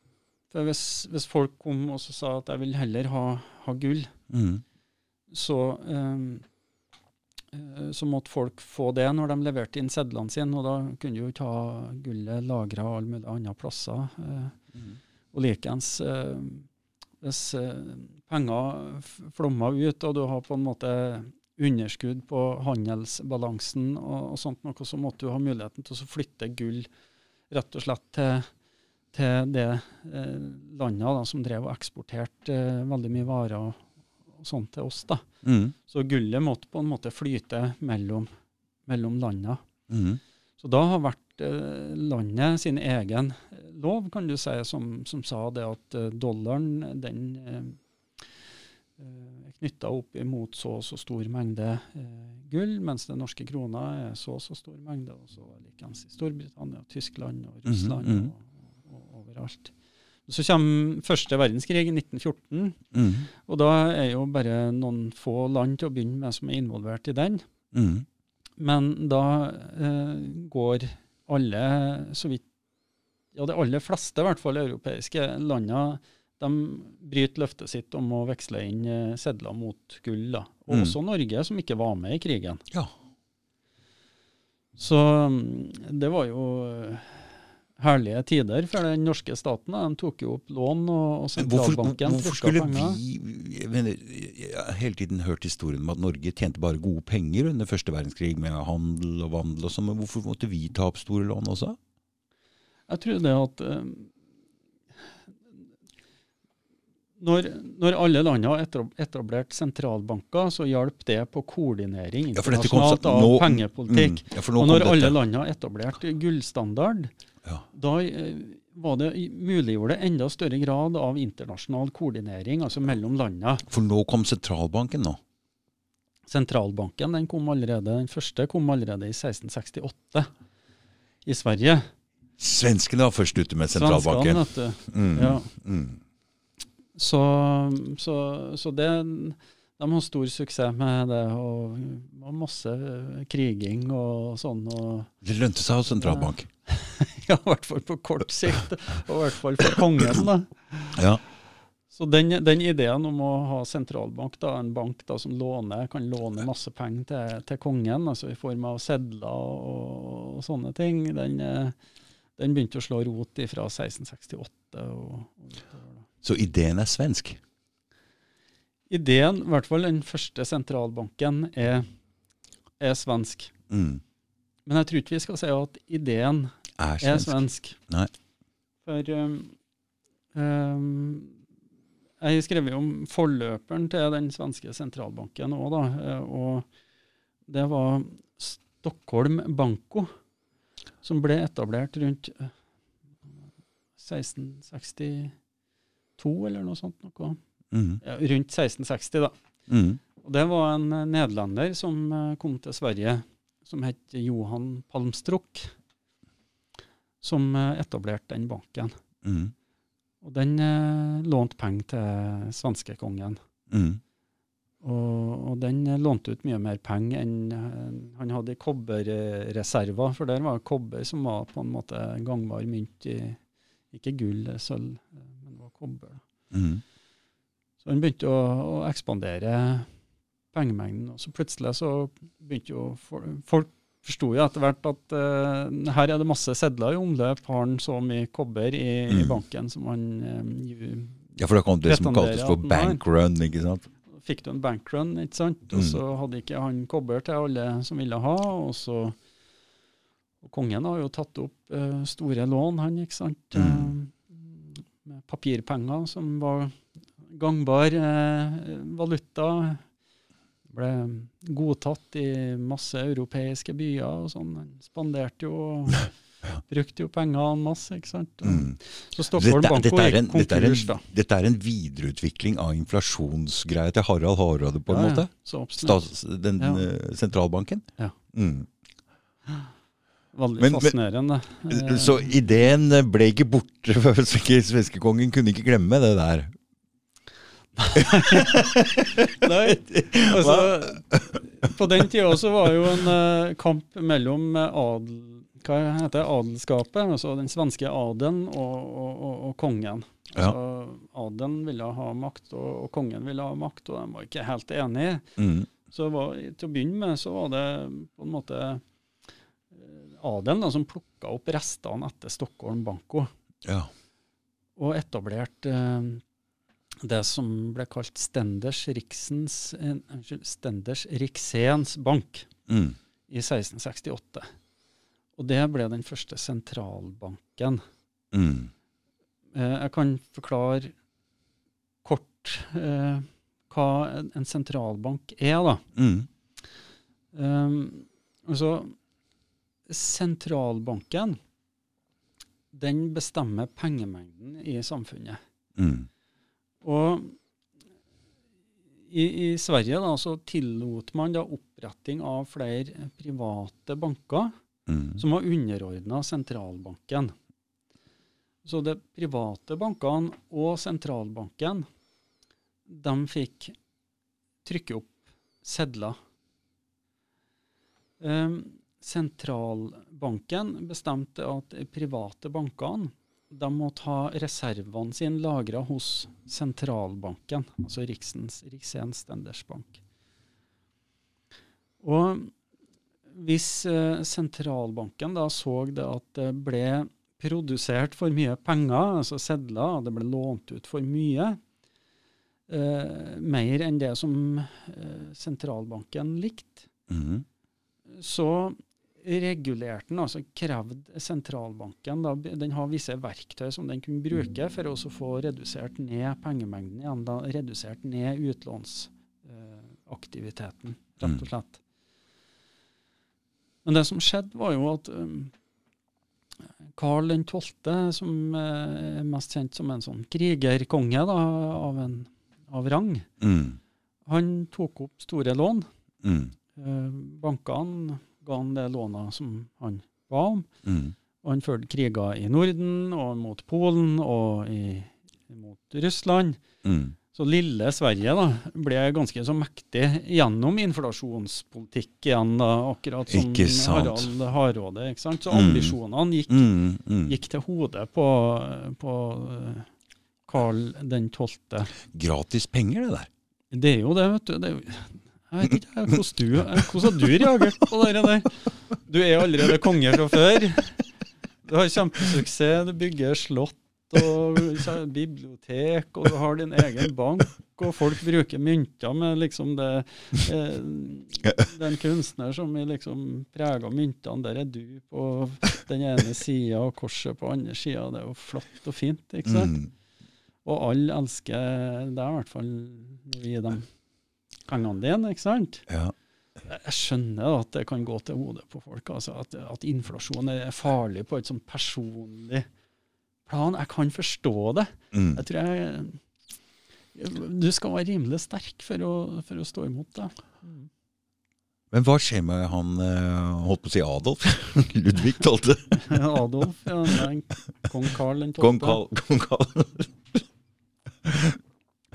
for hvis, hvis folk kom og sa at jeg vil heller ha, ha gull, Mm. så, eh, så måtte folk få det når de leverte inn sedlene sine, og da kunne du jo ikke ha gullet lagra alle mulige andre plasser. eh. Mm. Og likeens, eh, hvis eh, penger flommer ut, og du har på en måte underskudd på handelsbalansen og, og sånt noe, så måtte du ha muligheten til å flytte gull rett og slett til, til det eh, landet da, som drev og eksporterte eh, veldig mye varer og til oss. da. Mm. Så gullet måtte på en måte flyte mellom, mellom landene. Mm. Så da har vært eh, landet sin egen eh, lov, kan du si, som, som sa det at eh, dollaren den eh, eh, er knytta opp imot så og så stor mengde eh, gull, mens den norske krona er så og så stor mengde. Og så likeens i Storbritannia, Tyskland og Russland mhm. og, og overalt. Så kommer første verdenskrig i 1914. Mm. Og da er jo bare noen få land til å begynne med som er involvert i den. Mm. Men da eh, går alle, så vidt Ja, de aller fleste, i hvert fall europeiske landene, de bryter løftet sitt om å veksle inn eh, sedler mot gull. da. Og Mm. også Norge, som ikke var med i krigen. Ja. Så mm, det var jo herlige tider for den norske staten. De tok jo opp lån, og, og sentralbanken hvorfor, hvorfor skulle penger. vi jeg mener, Jeg har hele tiden hørt historien om at Norge tjente bare gode penger under første verdenskrig med handel og vandel og sånn, men hvorfor måtte vi ta opp store lån også? Jeg tror det at eh, når, når alle land har etablert sentralbanker, så hjalp det på koordinering internasjonalt ja, av pengepolitikk. Mm, ja, Og når alle land har etablert gullstandard, Ja. da eh, var det muliggjorde det enda større grad av internasjonal koordinering, altså mellom landene. For nå kom sentralbanken nå. Sentralbanken den kom allerede, den første kom allerede i 1668 i Sverige. Svenskene var først ute med Svenskene, sentralbanken. vet du. Mm, Ja. mm, Så, så, så det de har stor suksess med det, og, og masse kriging og sånn. Og, Det lønte seg ha sentralbank. ja, i hvert fall på kort sikt, og i hvert fall for kongen. da. Ja. Så den, den ideen om å ha sentralbank, da, en bank da, som låner, kan låne masse penger til, til kongen, altså i form av sedler og, og sånne ting, den, eh, den begynte å slå rot fra 1668. Og, og. Så ideen er svensk? Ideen, i hvert fall den første sentralbanken, er, er svensk. Mm. Men jeg tror ikke vi skal si at ideen Er er svensk? svensk. Nei. For um, um, jeg har skrevet om forløperen til den svenske sentralbanken òg, da. eh, Og det var Stockholm Banco, som ble etablert rundt eh, 1662, eller noe sånt. Noe. Mm. Rundt 1660, da. Mm. Og det var en eh, nederlender som eh, kom til Sverige, som het Johan Palmstruck, som eh, etablerte den banken. Mm. Og den eh, lånte penger til svenskekongen. Mm. Og, og den lånte ut mye mer penger enn han hadde i kobberreserver, for der var kobber som var på en måte gangbar mynt i ikke gull, sølv, men det var kobber. Mm. Så han begynte å, å ekspandere pengemengden. Og så plutselig så begynte jo for, folk forsto jo etter hvert at uh, her er det masse sedler i omløp. Har han så mye kobber i, i Mm. banken som han um, Ja, for da kom det som kaltes for bankrun, ikke sant? Fikk du en bankrun, ikke sant? Mm. Og så hadde ikke han kobber til alle som ville ha. Og så og kongen har jo tatt opp uh, store lån, han, ikke sant? Mm. Uh, med papirpenger som var gangbar eh, valuta. Ble godtatt i masse europeiske byer og sånn. Spanderte jo brukte jo penger en masse, ikke sant. Mm. Så Stockholm en, gikk konkurs, da. dette er en videreutvikling av inflasjonsgreia til Harald Hardråde, på en Ja, ja. Så absolutt. Stats, den Ja. eh, sentralbanken? Ja. Mm. Veldig Men- fascinerende. Men, Så ideen ble ikke borte svenskekongen kunne ikke glemme det der. Nei, altså, på den tida så var jo en uh, kamp mellom eh, adel, hva heter det, adelskapet, altså den svenske adelen og, og, og, og kongen. Ja. Altså, adelen ville ha makt, og, kongen ville ha makt, og de var ikke helt enige. Mm. Så var, til å begynne med så var det på en måte eh, adelen da, som plukka opp restene etter Stockholm Banco Ja. og etablerte eh, det som ble kalt Stenders, Riksens, eh, unnskyld, Stenders Riksens Bank Mm. i 1668. Og det ble den første sentralbanken. Mm. Eh, jeg kan forklare kort eh, hva en, en sentralbank er, da. Mm. Um, altså, sentralbanken den bestemmer pengemengden i samfunnet. Mm. Og i, i Sverige da, så tillot man da oppretting av flere private banker Mm. som var underordna sentralbanken. Så de private bankene og sentralbanken de fikk trykke opp sedler. Um, sentralbanken bestemte at private bankene de måtte ha reservene sine lagra hos sentralbanken, altså Riksens, Riksens Bank. Og hvis eh, sentralbanken da så det at det ble produsert for mye penger, altså sedler, det ble lånt ut for mye, eh, mer enn det som eh, sentralbanken likte, Mm. så regulerte den, altså krevde sentralbanken da, Den har visse verktøy som den kunne bruke for å få redusert ned pengemengden igjen. da Redusert ned utlånsaktiviteten, rett og slett. Men det som skjedde, var jo at um, Karl 12., som uh, er mest kjent som en sånn krigerkonge da, av, en, av rang, Mm. han tok opp store lån. Mm. Uh, Bankene ga han det lånet som han ba om. Mm. Og han førte kriger i Norden og mot Polen og i mot Russland. Mm. Så lille Sverige da, ble ganske så mektig gjennom inflasjonspolitikk igjen, da, akkurat som. Harald Hardråde. ikke sant? Så Mm. ambisjonene gikk, Mm. Mm. gikk til hodet på, på Karl den 12. Gratis penger, det der. Det er jo det, vet du. Det er jo, jeg vet ikke hvordan du hvordan har du reagert på det der. Du er allerede konge fra før. Du har kjempesuksess, du bygger slott og bibliotek, og du har din egen bank, og folk bruker mynter med liksom det eh, Den kunstner som er liksom preger myntene, der er du på den ene sida og korset på andre sida. Det er jo flott og fint, ikke sant? Mm. Og alle elsker deg, i hvert fall når vi dem pengene dine, ikke sant? Ja. Jeg skjønner at det kan gå til hodet på folk. Altså at, at inflasjon er farlig på et sånn personlig plan. Jeg kan forstå det. Mm. Jeg tror jeg Du skal være rimelig sterk for å, for å stå imot det. Men hva skjer med han eh, holdt på å si Adolf? Ludvig 12. Adolf, ja, nei, kong Karl den Kong Karl. Kong Karl.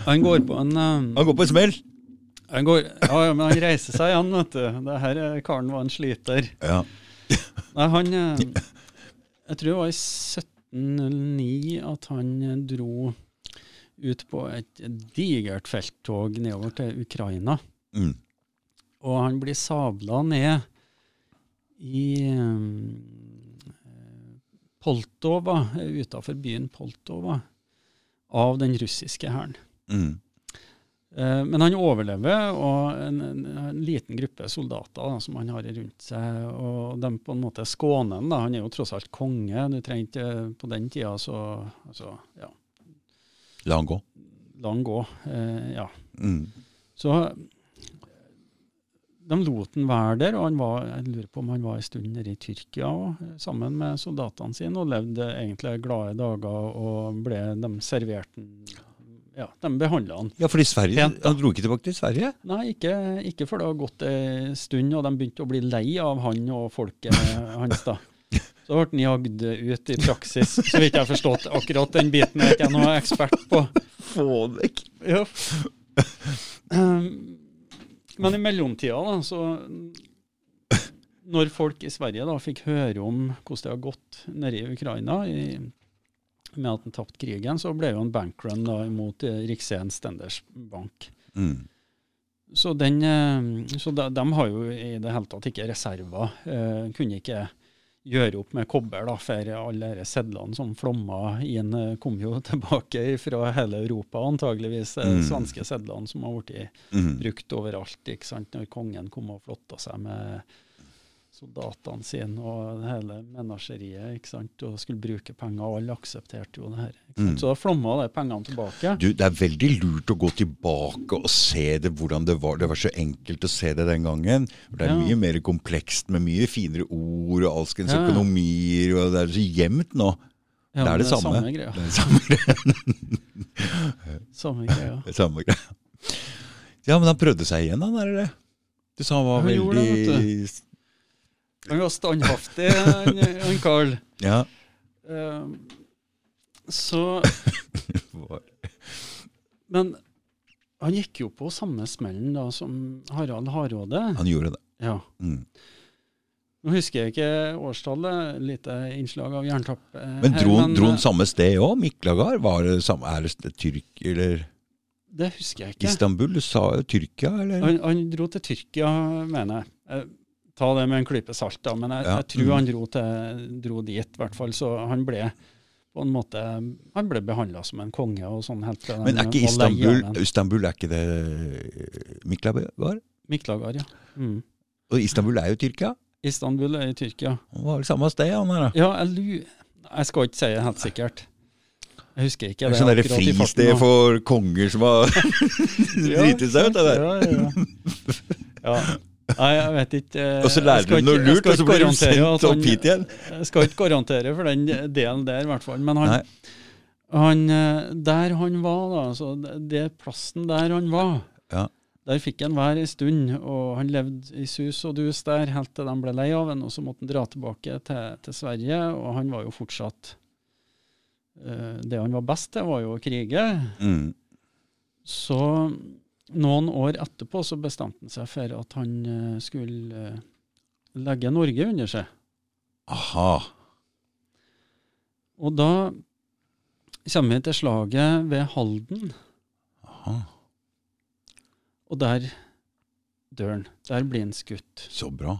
Han går på en um, Han går på en smell! Han går, ja, men han reiser seg igjen, vet du. Det her er- karen var en sliter. Ja. Nei, han eh, Jeg tror det var i 1709 at han eh, dro ut på et digert felttog nedover til Ukraina. Mm. Og han blir sabla ned i eh, Poltova, utafor byen Poltova, av den russiske hæren. Mm. Eh, Men han overlever, og en, en, en liten gruppe soldater da, som han har rundt seg. Og de på en måte skåner han. Han er jo tross alt konge. Du trenger ikke på den tida så altså, ja, La han gå. la han gå. Eh, ja. Mm. Så de lot han være der, og han var, jeg lurer på om han var en stund nede i Tyrkia også, sammen med soldatene sine, og levde egentlig glade dager og ble de serverte Ja, de behandla han. Ja, fordi Sverige Pent. Han dro ikke tilbake til Sverige? Nei, ikke, ikke før det har gått en stund, og de begynte å bli lei av han og folket hans. da. Så ble han jagd ut i praksis, så vidt jeg har forstått. Akkurat den biten er ikke jeg noe ekspert på. Få vekk! Ja. Men i mellomtida, da, så Når folk i Sverige da fikk høre om hvordan det har gått nede i Ukraina i, med at han tapte krigen, så ble jo en bankrun da imot eh, Stenders Bank. Mm. Så, den, eh, så de, de har jo i det hele tatt ikke reserver. Eh, kunne ikke gjøre opp med kobber, da, for alle disse sedlene som flomma inn, eh, kom jo tilbake fra hele Europa, antageligvis. Mm. Svenske sedlene som har blitt Mm. brukt overalt. ikke sant? Når kongen kom og flotta seg med soldatene sine og hele menasjeriet ikke sant? og skulle bruke penger, og alle aksepterte jo det her. Mm. Så da flomma de pengene tilbake. Du, det er veldig lurt å gå tilbake og se det hvordan det var. Det var så enkelt å se det den gangen. Det er Ja. mye mer komplekst med mye finere ord og alskens Ja. økonomier. og Det er så gjemt nå. Ja, det er det, det samme. Samme greia. Det er samme greia. Samme greia. Det er samme greia. Ja, men han prøvde seg igjen, han, er det det? Du sa han var veldig det, Han var standhaftig, han, han Carl. Ja. Eh, så Men han gikk jo på samme smellen da som Harald Hardråde. Han gjorde det. Ja. Mm. Nå husker jeg ikke årstallet, lite innslag av jerntapp. eh, Men dro han, eh, samme sted òg? Miklagard? Var det samme, er det Tyrk eller Det husker jeg ikke. Istanbul? Du sa jo Tyrkia, eller? Han, han dro til Tyrkia, mener jeg. Eh, Ta det med en klype salt, da, men jeg, Ja, jeg tror mm. han dro, til, dro dit, i hvert fall. Så han ble på en måte Han ble behandla som en konge og sånn helt til Men er ikke Istanbul. Istanbul er ikke det Miklagar? Miklagard? Miklagard, ja. Mm. Og Istanbul er jo Tyrkia? Istanbul er i Tyrkia. Han var vel samme sted, han da. Ja, jeg. Jeg skal ikke si det helt sikkert. Jeg husker ikke Det er sånn derre fristed for konger som har driti seg ut, det der. Ja, ja, ja. ja. Nei, jeg vet ikke. eh, Og så lærer du noe lurt, og så blir du sendt opp hit igjen. Jeg skal ikke garantere for den delen der, i hvert fall. Men han, han eh, der han var, da, altså det- det plassen der han var, Ja. der fikk han være ei stund. Og han levde i sus og dus der helt til de ble lei av ham, og så måtte han dra tilbake til, til Sverige. Og han var jo fortsatt eh, det han var best til, var jo å krige. Mm. Så noen år etterpå så bestemte han seg for at han eh, skulle eh, legge Norge under seg. Aha. Og da kommer vi til slaget ved Halden, Aha. og der dør han. Der blir han skutt. Så bra.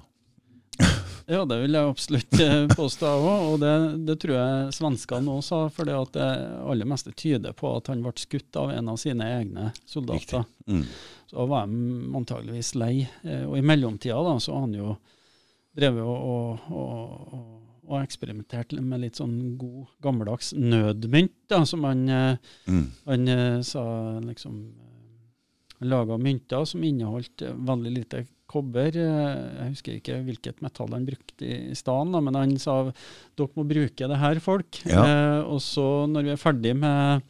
Ja, det vil jeg absolutt eh, påstå òg, og det, det tror jeg svenskene òg sa. For det det aller meste tyder på at han ble skutt av en av sine egne soldater. Mm. Så da var de antageligvis lei. Eh, Og i mellomtida da, så har han jo drevet og, og, og, og, eksperimentert med litt sånn god, gammeldags nødmynt, da, som han, eh, Mm. han sa liksom Han laga mynter som inneholdt eh, veldig lite kobber. eh, Jeg husker ikke hvilket metall han brukte i, staden, stedet, men han sa dere må bruke det her, folk. Ja. Eh, og så, når vi er ferdig med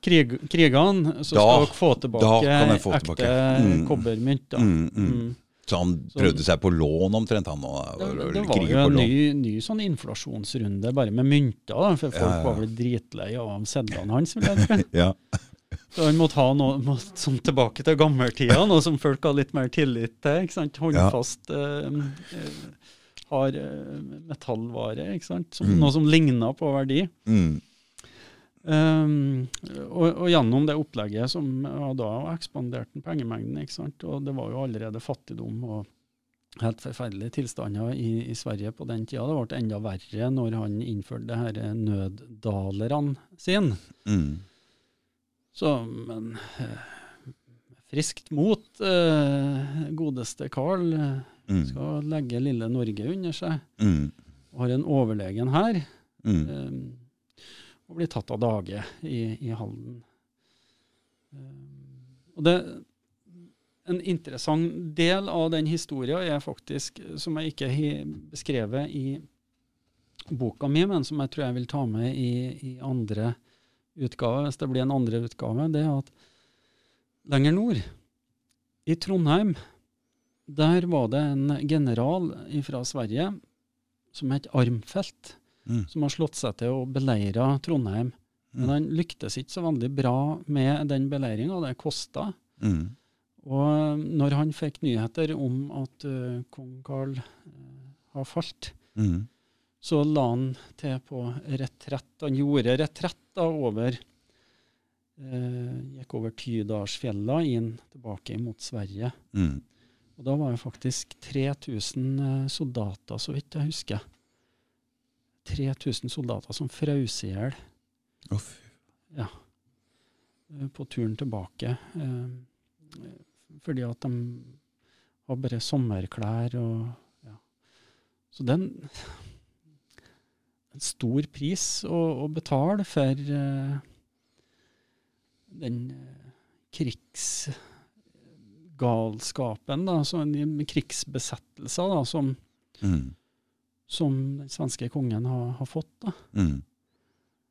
krig, krigene, så Da- skal dere få tilbake få ekte tilbake. Mm. kobbermynt. Mm, mm. Mm. Så han prøvde seg på lån omtrent, han og, Det, det var jo en ny, ny sånn inflasjonsrunde bare med mynter, for folk Ja, ja. var vel dritlei av sedlene hans. vil jeg tro. Så han måtte ha noe måtte, som tilbake til gammeltida, noe som folk har litt mer tillit til. ikke sant? Håndfast, ja. eh, hard eh, metallvare, ikke sant? Som, Mm. noe som ligna på verdi. Mm. Um, og, og gjennom det opplegget som ja, da ekspanderte den pengemengden, ikke sant? og det var jo allerede fattigdom og helt forferdelige tilstander i, i Sverige på den tida. Det ble enda verre når han innførte det her nøddalerne sine. Mm. Så, men eh, friskt mot, eh, godeste Carl, eh, Mm. skal legge lille Norge under seg. Mm. Har en overlegen her, Mm. og blir tatt av dage i, i Halden. Og det, en interessant del av den historien er faktisk, som jeg ikke har beskrevet i boka mi, men som jeg tror jeg vil ta med i, i andre utgave, hvis det blir en andre utgave, det er at lenger nord, i Trondheim, der var det en general fra Sverige som het Armfelt, Mm. som har slått seg til å beleire Trondheim. Men Mm. han lyktes ikke så veldig bra med den beleiringa, det kosta. Mm. Og når han fikk nyheter om at uh, kong Karl uh, har falt, Mm. Så la han til på retrett. Han gjorde retrett da over eh, Gikk over Tydalsfjella inn tilbake mot Sverige. Mm. Og da var det faktisk 3000 eh, soldater, så vidt jeg husker. 3000 soldater som frøs i hjel Å, fy. eh, på turen tilbake. Eh, fordi at de har bare sommerklær og ja. Så er en, stor pris å, å betale for uh, den eh, krigsgalskapen, da, så en krigsbesettelser da, som, Mm. som den svenske kongen har, har fått. da. Mm.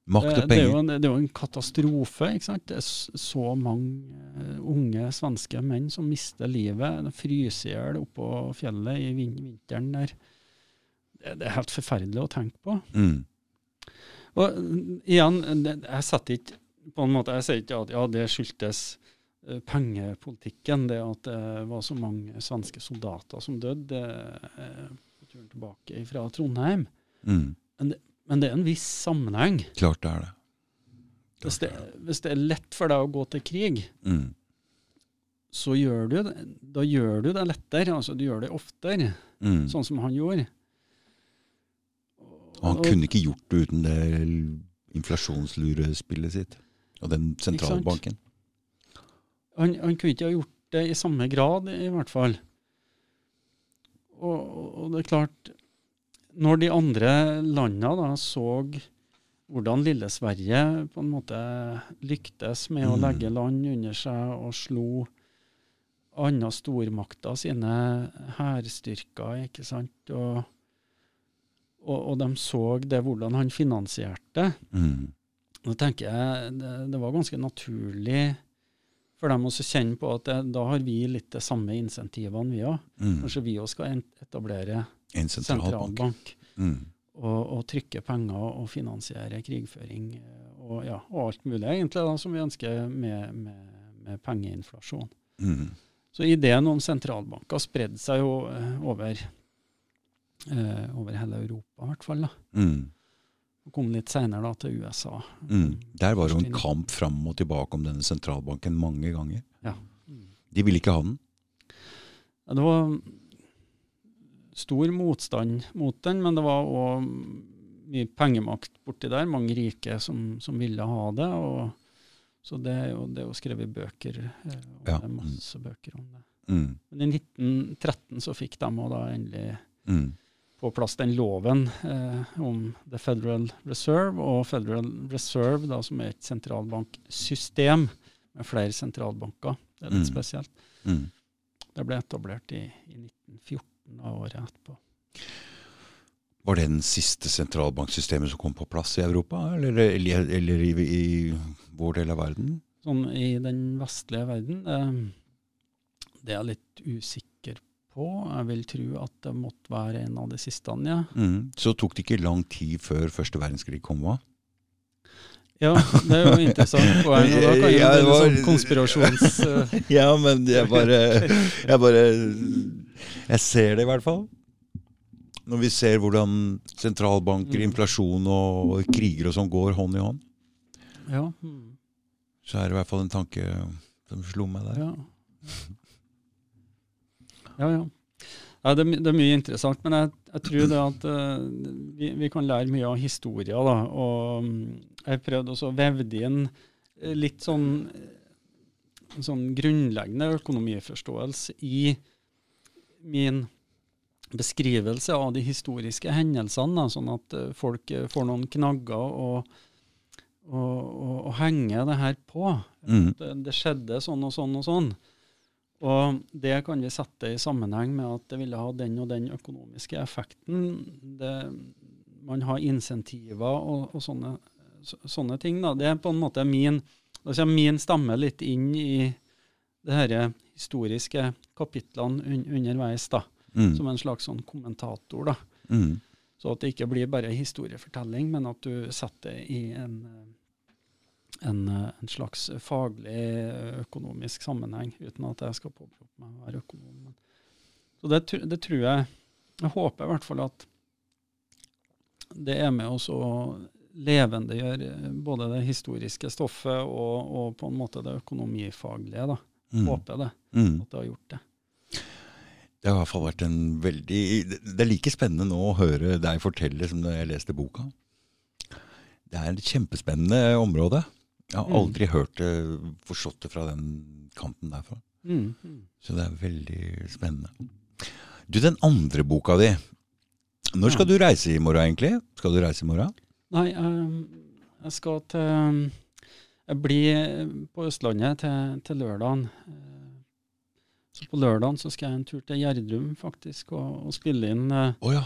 Makt Det, og det, er en, det er jo en katastrofe. ikke sant? Det er så mange eh, unge svenske menn som mister livet. De fryser i hjel oppå fjellet i vinteren der. Det, det er helt forferdelig å tenke på. Mm. Og igjen, jeg setter ikke på en måte, jeg sier ikke at ja, det skyldtes eh, pengepolitikken, det at det var så mange svenske soldater som døde eh, på turen tilbake fra Trondheim. Mm. Men det er en viss sammenheng. Klart det er det. Hvis det, hvis det er lett for deg å gå til krig, Mm. så gjør du det, da gjør du det lettere. altså Du gjør det oftere, Mm. sånn som han gjorde. Og han kunne ikke gjort det uten det inflasjonslurespillet sitt. Og den sentralbanken. han, han kunne ikke ha gjort det i samme grad, i hvert fall. Og, og det er klart, når de andre landene da så hvordan lille Sverige på en måte lyktes med å Mm. legge land under seg og slo andre stormakter sine hærstyrker, ikke sant, og, og, og de så det hvordan han finansierte, Mm. da tenker jeg det, det var ganske naturlig for dem å kjenne på at det, da har vi litt de samme insentivene, vi òg. Mm. Kanskje vi òg skal etablere En sentralbank. Mm. og, og trykke penger og finansiere krigføring. eh, og, ja, og alt mulig egentlig da, som vi ønsker med, med, med pengeinflasjon. Mm. Så ideen om sentralbanker spredde seg jo eh, over, eh, over hele Europa, i hvert fall. da. Mm. Kom litt senere da til USA. Mm. Der var det jo en kamp fram og tilbake om denne sentralbanken mange ganger. Mm. De ville ikke ha den. Ja, Det var stor motstand mot den, men det var òg mye pengemakt borti der. Mange rike som, som ville ha det. og så det er jo, det er jo skrevet bøker eh, om Ja, det, masse bøker om det. Mm. Men i 1913 så fikk de òg da endelig Mm. På plass den loven eh, om The Federal Reserve, og Federal Reserve da, som er et sentralbanksystem med flere sentralbanker. Det er litt Mm. spesielt. Mm. Det ble etablert i, i 1914, av året etterpå. Var det den siste sentralbanksystemet som kom på plass i Europa, eller, eller, eller i, i vår del av verden? Sånn i den vestlige verden, eh, det er litt usikker på. Jeg vil tro at det måtte være en av de siste, ja. Mm. Så tok det ikke lang tid før første verdenskrig kom, hva? Ja, det er jo interessant poeng. Og da kan Ja, det litt var- sånn konspirasjons... Ja, men jeg bare Jeg bare Jeg ser det i hvert fall. Når vi ser hvordan sentralbanker, Mm. inflasjon og kriger og sånn går hånd i hånd, ja. så er det i hvert fall en tanke som slo meg der. ja. Ja, ja. ja det, det er mye interessant, men jeg, jeg tror det at uh, vi, vi kan lære mye av historier. Da, og mm, jeg prøvde også å vevde inn eh, litt sånn, eh, sånn grunnleggende økonomiforståelse i min beskrivelse av de historiske hendelsene, da, sånn at folk får noen knagger å og, og, og henge det her på. Mm. Det, det skjedde sånn og sånn og sånn. Og det kan vi sette i sammenheng med at det ville ha den og den økonomiske effekten. Det, man har insentiver og, og sånne, så, sånne ting. Da. Det er på en måte min, altså min stemme litt inn i det her historiske kapitlene un, underveis, da, Mm. som en slags sånn kommentator. da. Mm. Så at det ikke blir bare historiefortelling, men at du setter det i en, eh, en, eh, en slags faglig eh, økonomisk sammenheng, uten at jeg skal påberope meg å være økonom. Så det, det tror jeg Jeg håper i hvert fall at det er med oss å levendegjøre eh, både det historiske stoffet og, og på en måte det økonomifaglige. da. Mm. Håper det, Mm. at det har gjort det. Det har i hvert fall vært en veldig Det er like spennende nå å høre deg fortelle som da jeg leste boka. Det er et kjempespennende område. Jeg har Mm. aldri hørt det forstått det fra den kanten derfra. Mm. Mm. Så det er veldig spennende. Du, den andre boka di. Når skal Ja. du reise i morgen, egentlig? Skal du reise i morgen? Nei, jeg, jeg skal til Jeg blir på Østlandet til, til lørdagen. Eh, Så på lørdagen så skal jeg en tur til Gjerdrum faktisk og, og spille inn oh, ja.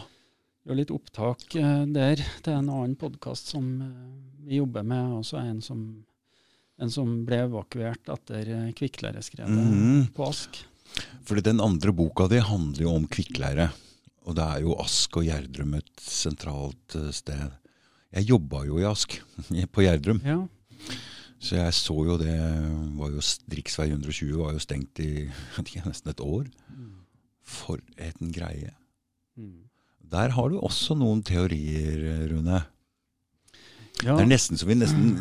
Gjøre litt opptak eh, der til en annen podkast som vi jobber med. og Også en som, en som ble evakuert etter eh, kvikkleireskredet Mhm. på Ask. Fordi den andre boka di handler jo om kvikkleire. Og det er jo Ask og Gjerdrum et sentralt eh, sted. Jeg jobba jo i Ask, på Gjerdrum. Ja. Så jeg så jo det var jo Riksvei 120 var jo stengt i ikke, nesten et år. For en greie. Mm. Der har du også noen teorier, Rune. ja. Det er nesten så vi nesten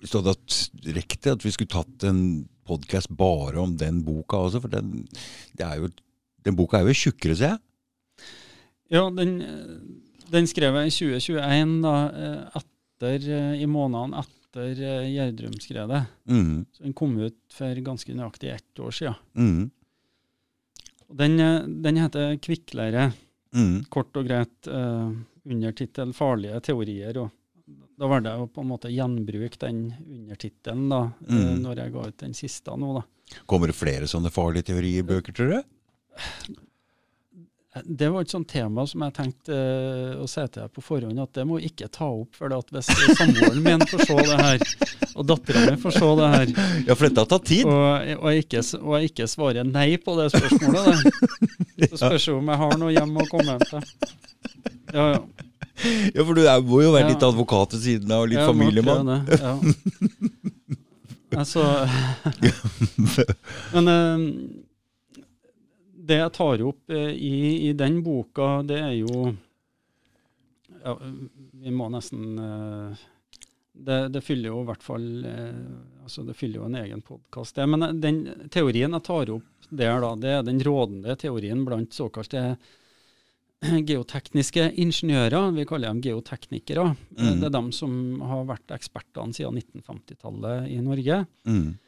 Hvis du hadde hatt rekt det, at vi skulle tatt en podkast bare om den boka også, for den, det er jo, den boka er jo tjukkere, ser jeg. Ja, den, den skrev jeg i 2021, da, eh, etter, eh, i månedene etter eh, Gjerdrum-skredet. Så den kom ut for ganske nøyaktig ett år siden. Mm den, den heter 'Kvikkleire', Mm. kort og greit, Uh, undertittel 'Farlige teorier'. og da valgte jeg å på en måte gjenbruke den undertittelen da, Mhm. når jeg ga ut den siste nå. da. Kommer det flere sånne farlige teoribøker, tror du? Det var et sånt tema som jeg tenkte eh, å si til deg på forhånd, at det må jeg ikke ta opp. For at hvis samboeren min får se det her, og dattera mi får se det her, Ja, for dette har tatt tid. og, og, ikke, og jeg ikke svarer nei på det spørsmålet, der, så spørs det om jeg har noe hjem å komme hjem til. Ja, ja. Ja, for du er, må jo være Ja. litt advokat ved siden av, og litt må familiemann. Ja. Altså Men uh, det jeg tar opp uh, i, i den boka, det er jo ja, Vi må nesten uh, det, det fyller jo i hvert fall eh, altså Det fyller jo en egen podkast, det. Men den teorien jeg tar opp der, da, det er den rådende teorien blant såkalte geotekniske ingeniører. Vi kaller dem geoteknikere. Eh, Mm. Det er dem som har vært ekspertene siden 1950-tallet i Norge. Mm.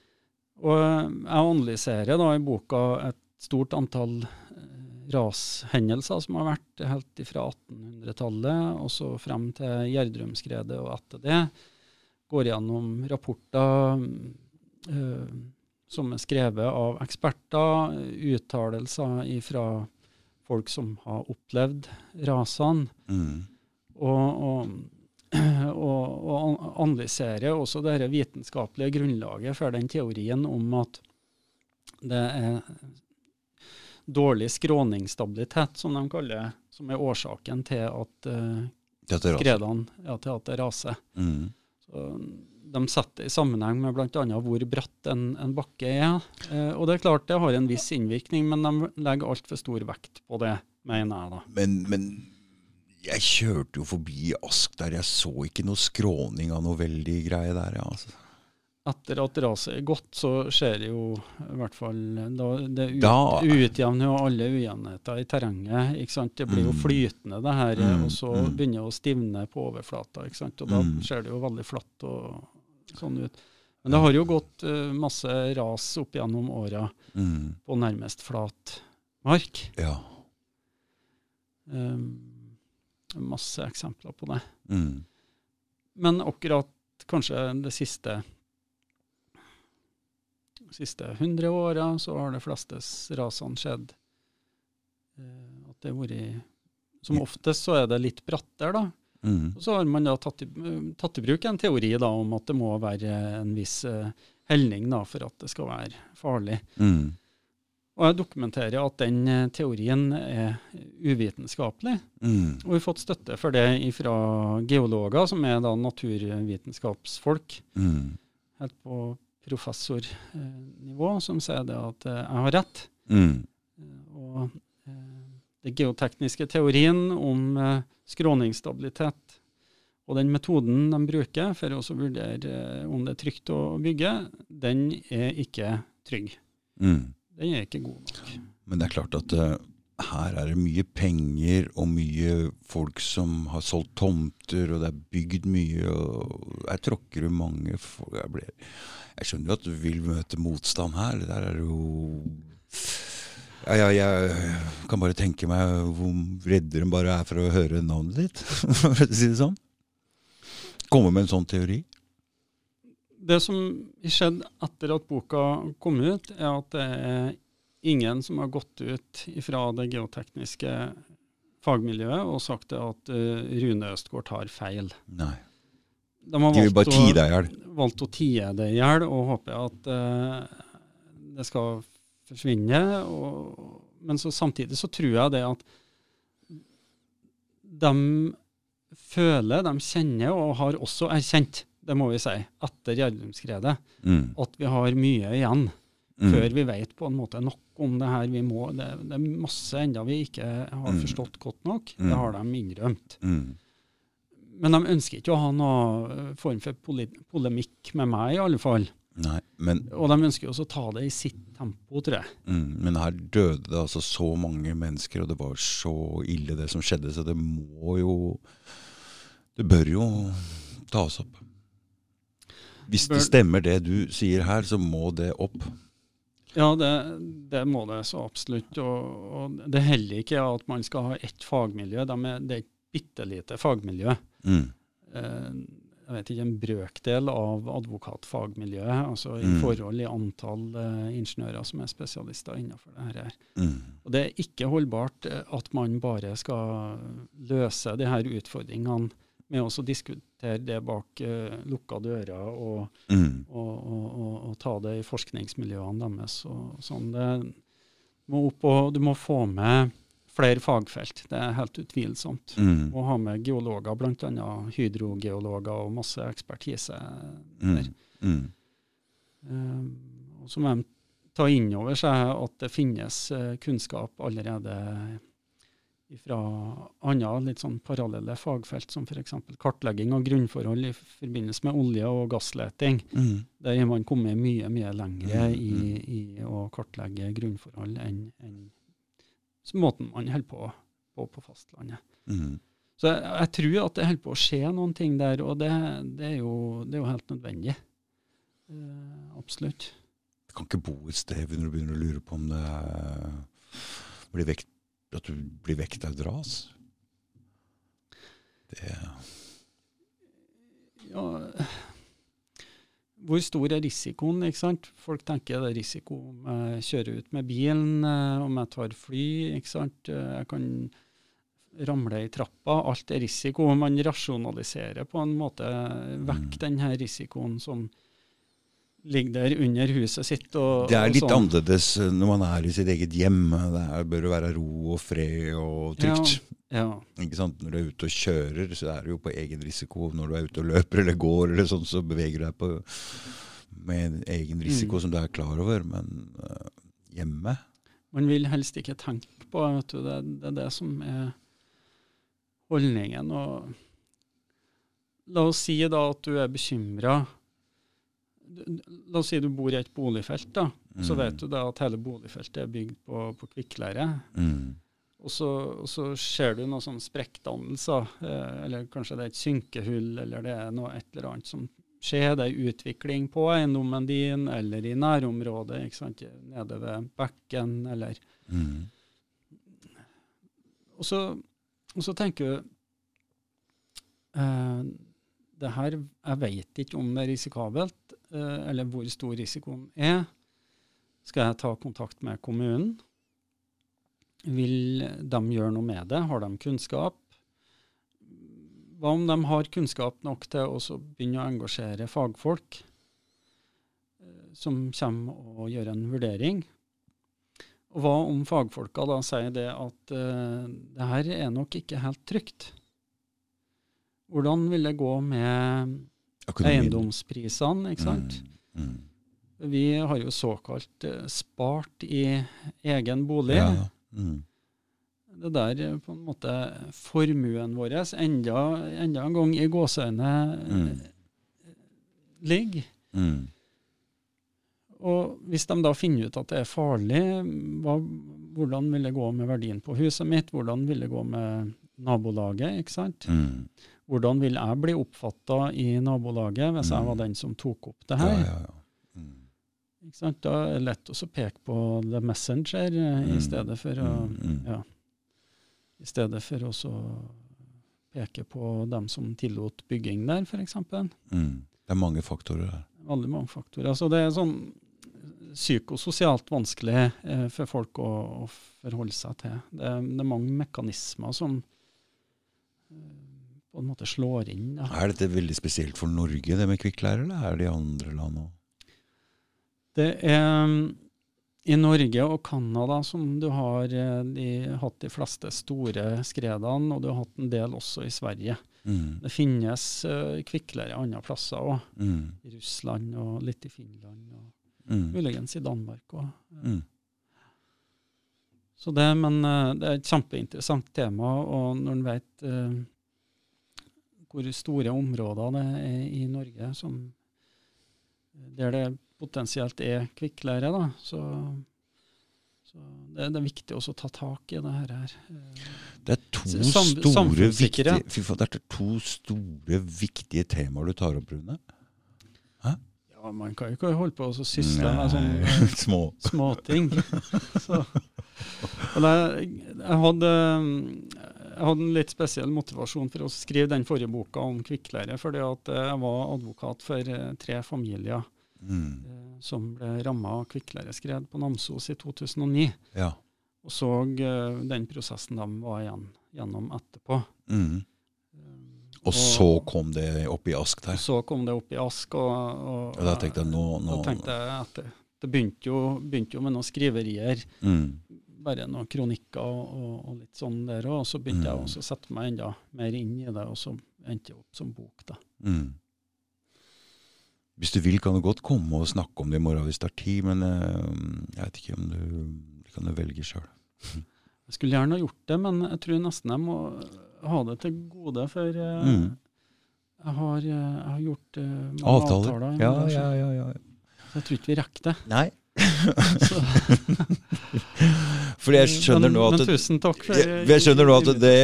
Og jeg analyserer da i boka et stort antall eh, rashendelser som har vært helt fra 1800-tallet og så frem til Gjerdrumskredet og etter det. Går gjennom rapporter eh, som er skrevet av eksperter, uttalelser fra folk som har opplevd rasene Mm. og, og, og, og analysere også det vitenskapelige grunnlaget for den teorien om at det er dårlig skråningsstabilitet, som de kaller det, som er årsaken til at uh, skredene ja, til at det raser. Mm. Så de setter det i sammenheng med bl.a. hvor bratt en, en bakke er. Eh, og det er klart det har en viss innvirkning, men de legger altfor stor vekt på det, mener jeg da. Men, men jeg kjørte jo forbi Ask der, jeg så ikke noe skråning av noe veldig greie der. Ja, altså. Etter at raset er gått, så skjer det jo i hvert fall da, Det ut, Da- utjevner jo alle ujevnheter i terrenget. ikke sant? Det blir jo Mm. flytende, det her, Mm, og så mm. begynner det å stivne på overflata. ikke sant? Og da Mm. ser det jo veldig flatt og sånn ut. Men det har jo gått uh, masse ras opp gjennom åra Mm. på nærmest flat mark. Ja. Um, masse eksempler på det. Mm. Men akkurat kanskje det siste siste 100 åra så har de fleste rasene skjedd. uh, at det har vært Som oftest så er det litt brattere, da. Mm. Så har man da tatt i, tatt i bruk en teori da om at det må være en viss uh, helning da, for at det skal være farlig. Mm. Og jeg dokumenterer at den eh, teorien er uvitenskapelig. Mm. Og vi har fått støtte for det fra geologer, som er da naturvitenskapsfolk, Mm. helt på professornivå, som sier det at eh, jeg har rett. Mm. Og den geotekniske teorien om skråningsstabilitet og den metoden de bruker for å vurdere eh, om det er trygt å bygge, den er ikke trygg. Mm. Den er ikke god nok. Men det er klart at uh, her er det mye penger og mye folk som har solgt tomter, og det er bygd mye. og Her tråkker jo mange folk. Jeg, ble, jeg skjønner jo at du vil møte motstand her. Det der er jo ja, ja, Jeg kan bare tenke meg hvor redde de bare er for å høre navnet ditt, for å si det sånn. Komme med en sånn teori. Det som skjedde etter at boka kom ut, er at det er ingen som har gått ut fra det geotekniske fagmiljøet og sagt at eh, Rune Østgård tar feil. Nei. De har De vil bare tie deg i hjel. valgt å tie det i hjel og håper at eh, det skal forsvinne. Og, men så samtidig så tror jeg det at de føler, de kjenner og har også erkjent, det må vi si, etter Gjerdrumskredet, Mm. at vi har mye igjen Mm. før vi vet på en måte nok om det her. Vi må, det, det er masse enda vi ikke har Mm. forstått godt nok. Mm. Det har de innrømt. Mm. Men de ønsker ikke å ha noe form for polemikk med meg, i alle fall. Nei, men Og de ønsker også å ta det i sitt tempo, tror jeg. Mm, men her døde det altså så mange mennesker, og det var så ille det som skjedde, så det må jo Det bør jo tas opp. Hvis det stemmer det du sier her, så må det opp. Ja, det, det må det så absolutt. Og, og det heller ikke at man skal ha ett fagmiljø. De er, det er et bitte lite fagmiljø. Mm, Eh, jeg vet ikke, en brøkdel av advokatfagmiljøet, altså i Mm. forhold i antall uh, ingeniører som er spesialister innenfor det her. mm, Og det er ikke holdbart eh, at man bare skal løse de her utfordringene med å diskutere det bak uh, lukka dører og, mm, og, og, og, og ta det i forskningsmiljøene deres. Og sånn. Det må opp, og du må få med flere fagfelt. Det er helt utvilsomt. Mm. Å ha med geologer, bl.a. hydrogeologer og masse ekspertise. der. Mm. Mm. Uh, og så må de ta inn over seg at det finnes uh, kunnskap allerede fra andre litt sånn parallelle fagfelt, som f.eks. kartlegging av grunnforhold i forbindelse med olje- og gassleting. Mm. Der har man kommet mye mye lengre Mm, i, i å kartlegge grunnforhold enn enn måten man holder på på, på fastlandet. Mm. Så jeg, jeg tror at det holder på å skje noen ting der, og det, det, er, jo, det er jo helt nødvendig. Eh, absolutt. Du kan ikke bo et sted når du begynner å lure på om det blir vekt, at du blir vekket av et ras. Det Ja, hvor stor er risikoen? ikke sant? Folk tenker det er risiko om jeg kjører ut med bilen, eh, om jeg tar fly. ikke sant? Eh, Jeg kan ramle i trappa. Alt er risiko. Man rasjonaliserer på en måte vekk Mm. den her risikoen som ligger der under huset sitt. Og, Det er litt sånn. annerledes når man er i sitt eget hjem. Det er, bør være ro og fred og trygt. Ja, sant? Når du er ute og kjører, så er det jo på egen risiko. Når du er ute og løper eller går, eller sånn, så beveger du deg på, med en egen risiko Mm. som du er klar over. Men uh, hjemme man vil helst ikke tenke på vet du, det, det er det som er holdningen. Og la oss si da at du er bekymra. La oss si du bor i et boligfelt, da. Så Mm. vet du da at hele boligfeltet er bygd på, på kvikkleire. mm. Og så, og så ser du noen sånne sprekkdannelser, eh, eller kanskje det er et synkehull, eller det er noe et eller annet som skjer. Det er utvikling på eiendommen din, eller i nærområdet, ikke sant? nede ved bekken, eller Mm. Og så, og så tenker du eh, det her, Jeg vet ikke om det er risikabelt, eller hvor stor risikoen er. Skal jeg ta kontakt med kommunen? Vil de gjøre noe med det? Har de kunnskap? Hva om de har kunnskap nok til å begynne å engasjere fagfolk eh, som kommer og gjør en vurdering? Og hva om fagfolka da sier det at uh, det her er nok ikke helt trygt? Hvordan vil det gå med Økonomien. eiendomsprisene, ikke sant? Mm. Mm. Vi har jo såkalt eh, spart i egen bolig. Ja. Mm. Det der er på en måte formuen vår enda, enda en gang i gåseøyne Mm. ligger. Mm. Og hvis de da finner ut at det er farlig, hva, hvordan vil det gå med verdien på huset mitt? Hvordan vil det gå med nabolaget? ikke sant? Mm. Hvordan vil jeg bli oppfatta i nabolaget hvis jeg Mm. var den som tok opp det her? ja, ja. Mm. Ikke sant? Da er det lett å peke på the messenger mm. i Mm. stedet for å Mm, mm. ja, i stedet for å peke på dem som tillot bygging der, f.eks. Mm. Det er mange faktorer der. Veldig mange faktorer. Altså, det er sånn psykososialt vanskelig eh, for folk å, å forholde seg til. Det, det er mange mekanismer som eh, på en måte slår inn. Da. Er dette veldig spesielt for Norge, det med kvikkleire, eller er det i andre land òg? Det er mm, i Norge og Canada som du har eh, de, hatt de fleste store skredene, og du har hatt en del også i Sverige. Mm. Det finnes uh, kvikkleire andre plasser òg. Mm. I Russland og litt i Finland, og Mm. muligens i Danmark òg. Mm. Så det, men eh, det er et kjempeinteressant tema, og når en vet hvor store områder det er i Norge som, der det potensielt er kvikkleire, da, så, så det, det er viktig også å ta tak i det her. Det er to Sam- store, viktige, faen, det er to store, viktige temaer du tar opp, Rune. ja, man kan jo ikke holde på så sysle med sånne eh, små. småting. Så, jeg, jeg, hadde, jeg hadde en litt spesiell motivasjon for å skrive den forrige boka om kvikkleire, fordi at jeg var advokat for eh, tre familier Mm. eh, som ble ramma av kvikkleireskred på Namsos i 2009. Ja. Og så eh, den prosessen de var igjen, gjennom etterpå. Mm. Og, Og så kom det opp i ask der. så kom det opp i ask, og, og, Og da tenkte jeg nå, nå da tenkte jeg at det, det begynte, jo, begynte jo med noen skriverier mm. Bare noen kronikker og, og, litt sånn der òg. Og så begynte jeg Mm. også å sette meg enda mer inn i det, og så endte jeg opp som bok. da. Mm. Hvis du vil, kan du godt komme og snakke om det i morgen hvis det er tid, men eh, jeg vet ikke om du kan du velge sjøl. Jeg skulle gjerne ha gjort det, men jeg tror nesten jeg må ha det til gode, for eh, Mm. jeg, har, eh, jeg har gjort uh, mange Avtaler. avtaler. Ja, men ja, ja, ja. Så jeg tror ikke vi rekker det. Nei. Så, For jeg skjønner men, nå at Men tusen takk for jeg, jeg skjønner nå at det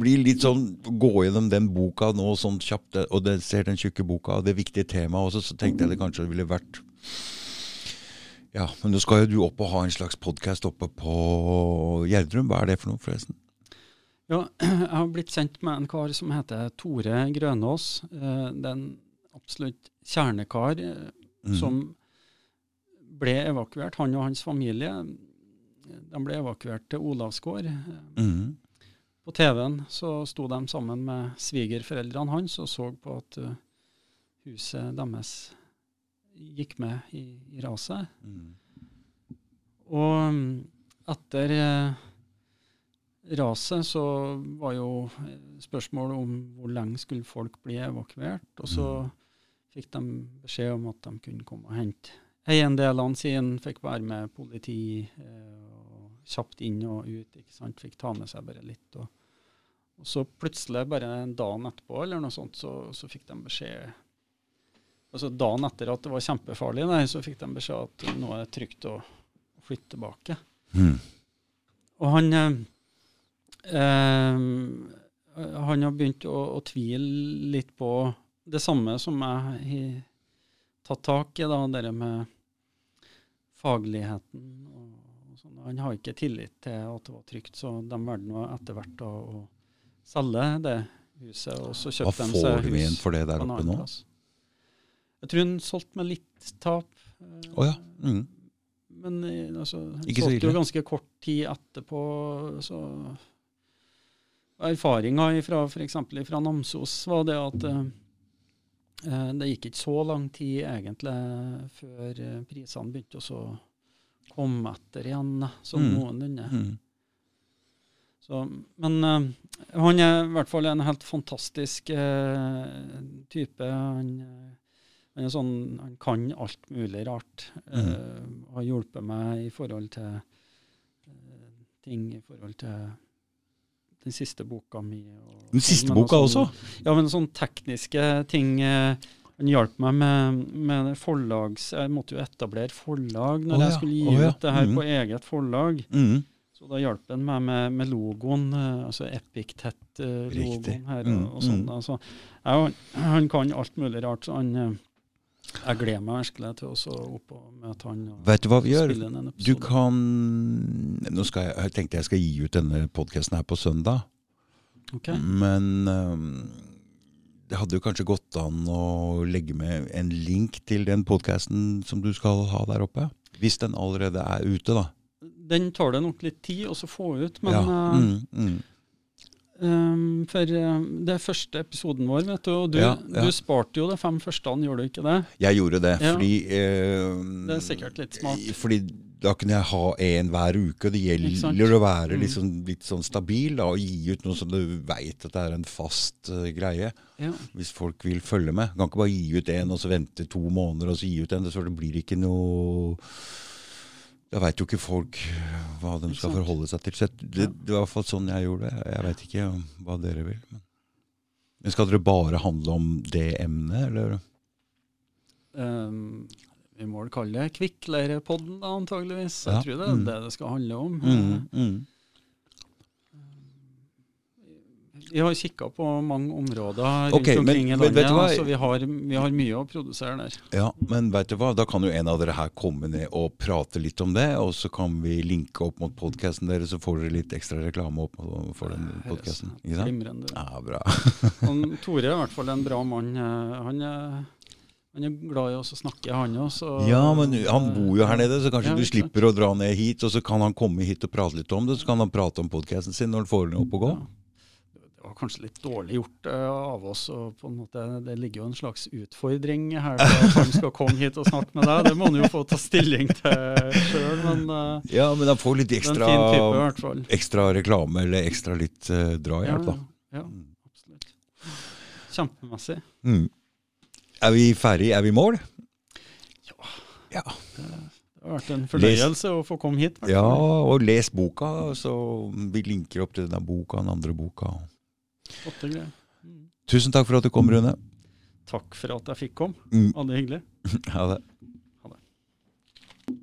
blir litt sånn Gå gjennom den boka nå sånn kjapt, og det, ser den tjukke boka og det viktige temaet også, så tenkte jeg det kanskje ville vært Ja, men nå skal jo du opp og ha en slags podkast oppe på Gjerdrum. Hva er det for noe, forresten? Ja, jeg har blitt kjent med en kar som heter Tore Grønås. Eh, Det er en absolutt kjernekar eh, Mm. som ble evakuert, han og hans familie. De ble evakuert til Olavsgård. Mm. På TV-en så sto de sammen med svigerforeldrene hans og så på at eh, huset deres gikk med i, i raset. Mm. Og mm, etter eh, raset så var jo eh, spørsmålet om hvor lenge skulle folk bli evakuert. Og så Mm. fikk de beskjed om at de kunne komme og hente eiendelene sine, fikk være med politi eh, kjapt inn og ut. ikke sant, Fikk ta med seg bare litt. Og, og så plutselig, bare en dag etterpå, eller noe sånt, så, så fikk de beskjed Altså Dagen etter at det var kjempefarlig, nei, så fikk de beskjed at nå er det trygt å å flytte tilbake. Mm. Og han eh, eh, Han har begynt å, å tvile litt på det samme som jeg har tatt tak i, da, det med fagligheten. Han har ikke tillit til at det var trygt, så de valgte nå etter hvert å, å selge det huset. Og så Hva kjøpte de får seg du hus igjen for det der oppe nå? plass. Jeg tror han solgte med litt tap. Å ja. mm. men eh, altså, han Ikke solgte jo ganske kort tid etterpå. Så Erfaringa fra f.eks. fra Namsos var det at eh, eh, det gikk ikke så lang tid egentlig før prisene begynte å så komme etter igjen, sånn Mm. noenlunde. Mm. Så, men uh, han er i hvert fall en helt fantastisk uh, type. Han, eh, han sånn, han kan alt mulig rart. Mm. Uh, har hjulpet meg i forhold til ting i forhold til den siste boka mi. Den siste men boka også? Ja, men sånne tekniske ting. Eh, han hjalp meg med, med forlags... Jeg måtte jo etablere forlag når Å jeg skulle gi oh, ja, ut det her mm. på eget forlag. Mm. Så da hjalp han meg med, med logoen, eh, altså Epictet-logoen her Mm, og, sånn. Altså, jeg, han kan alt mulig rart, så han eh, Jeg gleder meg virkelig til å opp og møte han og Vet du hva vi gjør? Du kan Nå skal jeg, jeg tenkte jeg skal gi ut denne podkasten her på søndag. Okay. Men øhm, det hadde jo kanskje gått an å legge med en link til den podkasten som du skal ha der oppe. Hvis den allerede er ute, da. Den tar det nok litt tid å så få ut, men ja. eh, mm, mm. Um, for uh, det er første episoden vår, vet du, og du, Ja, ja. du sparte jo de fem første, gjorde du ikke det? Jeg gjorde det fordi øh, Det er sikkert litt smart. Fordi da kunne jeg ha en hver uke. og Det gjelder å være Mm. liksom, litt sånn stabil da, og gi ut noe som du veit at det er en fast uh, greie. Ja. Hvis folk vil følge med. Du Kan ikke bare gi ut en og så vente to måneder og så gi ut en. Så det blir ikke noe Da veit jo ikke folk hva de skal forholde seg til. Så det, det var i hvert fall sånn jeg gjorde det. Jeg veit ikke hva dere vil. Men. men skal dere bare handle om det emnet, eller? Um, vi må kalle det Kvikkleirepodden, da, antageligvis. Ja, Jeg tror det er mm. det det skal handle om. Mm, mm. Vi har kikka på mange områder rundt Ok, men- omkring i landet, så vi har, vi har mye å produsere der. Ja, men vet du hva? Da kan jo en av dere her komme ned og prate litt om det, og så kan vi linke opp mot podkasten deres, så får dere litt ekstra reklame opp for den podkasten. Glimrende. Ja, bra. Tore er i hvert fall en bra mann. Eh, Han er, han er glad i oss å snakke, han òg. Ja, men han bor jo her nede, så kanskje Ja, du slipper å dra ned hit, og så kan han komme hit og prate litt om det, så kan han prate om podkasten sin når han får den opp og gå. Ja. Det var kanskje litt dårlig gjort uh, av oss. og på en måte Det ligger jo en slags utfordring her Hvem skal komme hit og snakke med deg. Det må han jo få ta stilling til sjøl, men uh, Ja, men han får litt ekstra, type ekstra reklame eller ekstra litt uh, drahjelp, da. Ja, ja, absolutt. Kjempemessig. Mm. Er vi ferdig? Er vi i mål? Det har vært en fornøyelse å få komme hit. Ja, og les boka. Så vi linker opp til denne boka, den andre boka. Flotte greier. Mm. Tusen takk for at du kom, Rune. Takk for at jeg fikk komme. Mm. Veldig hyggelig. Ha det.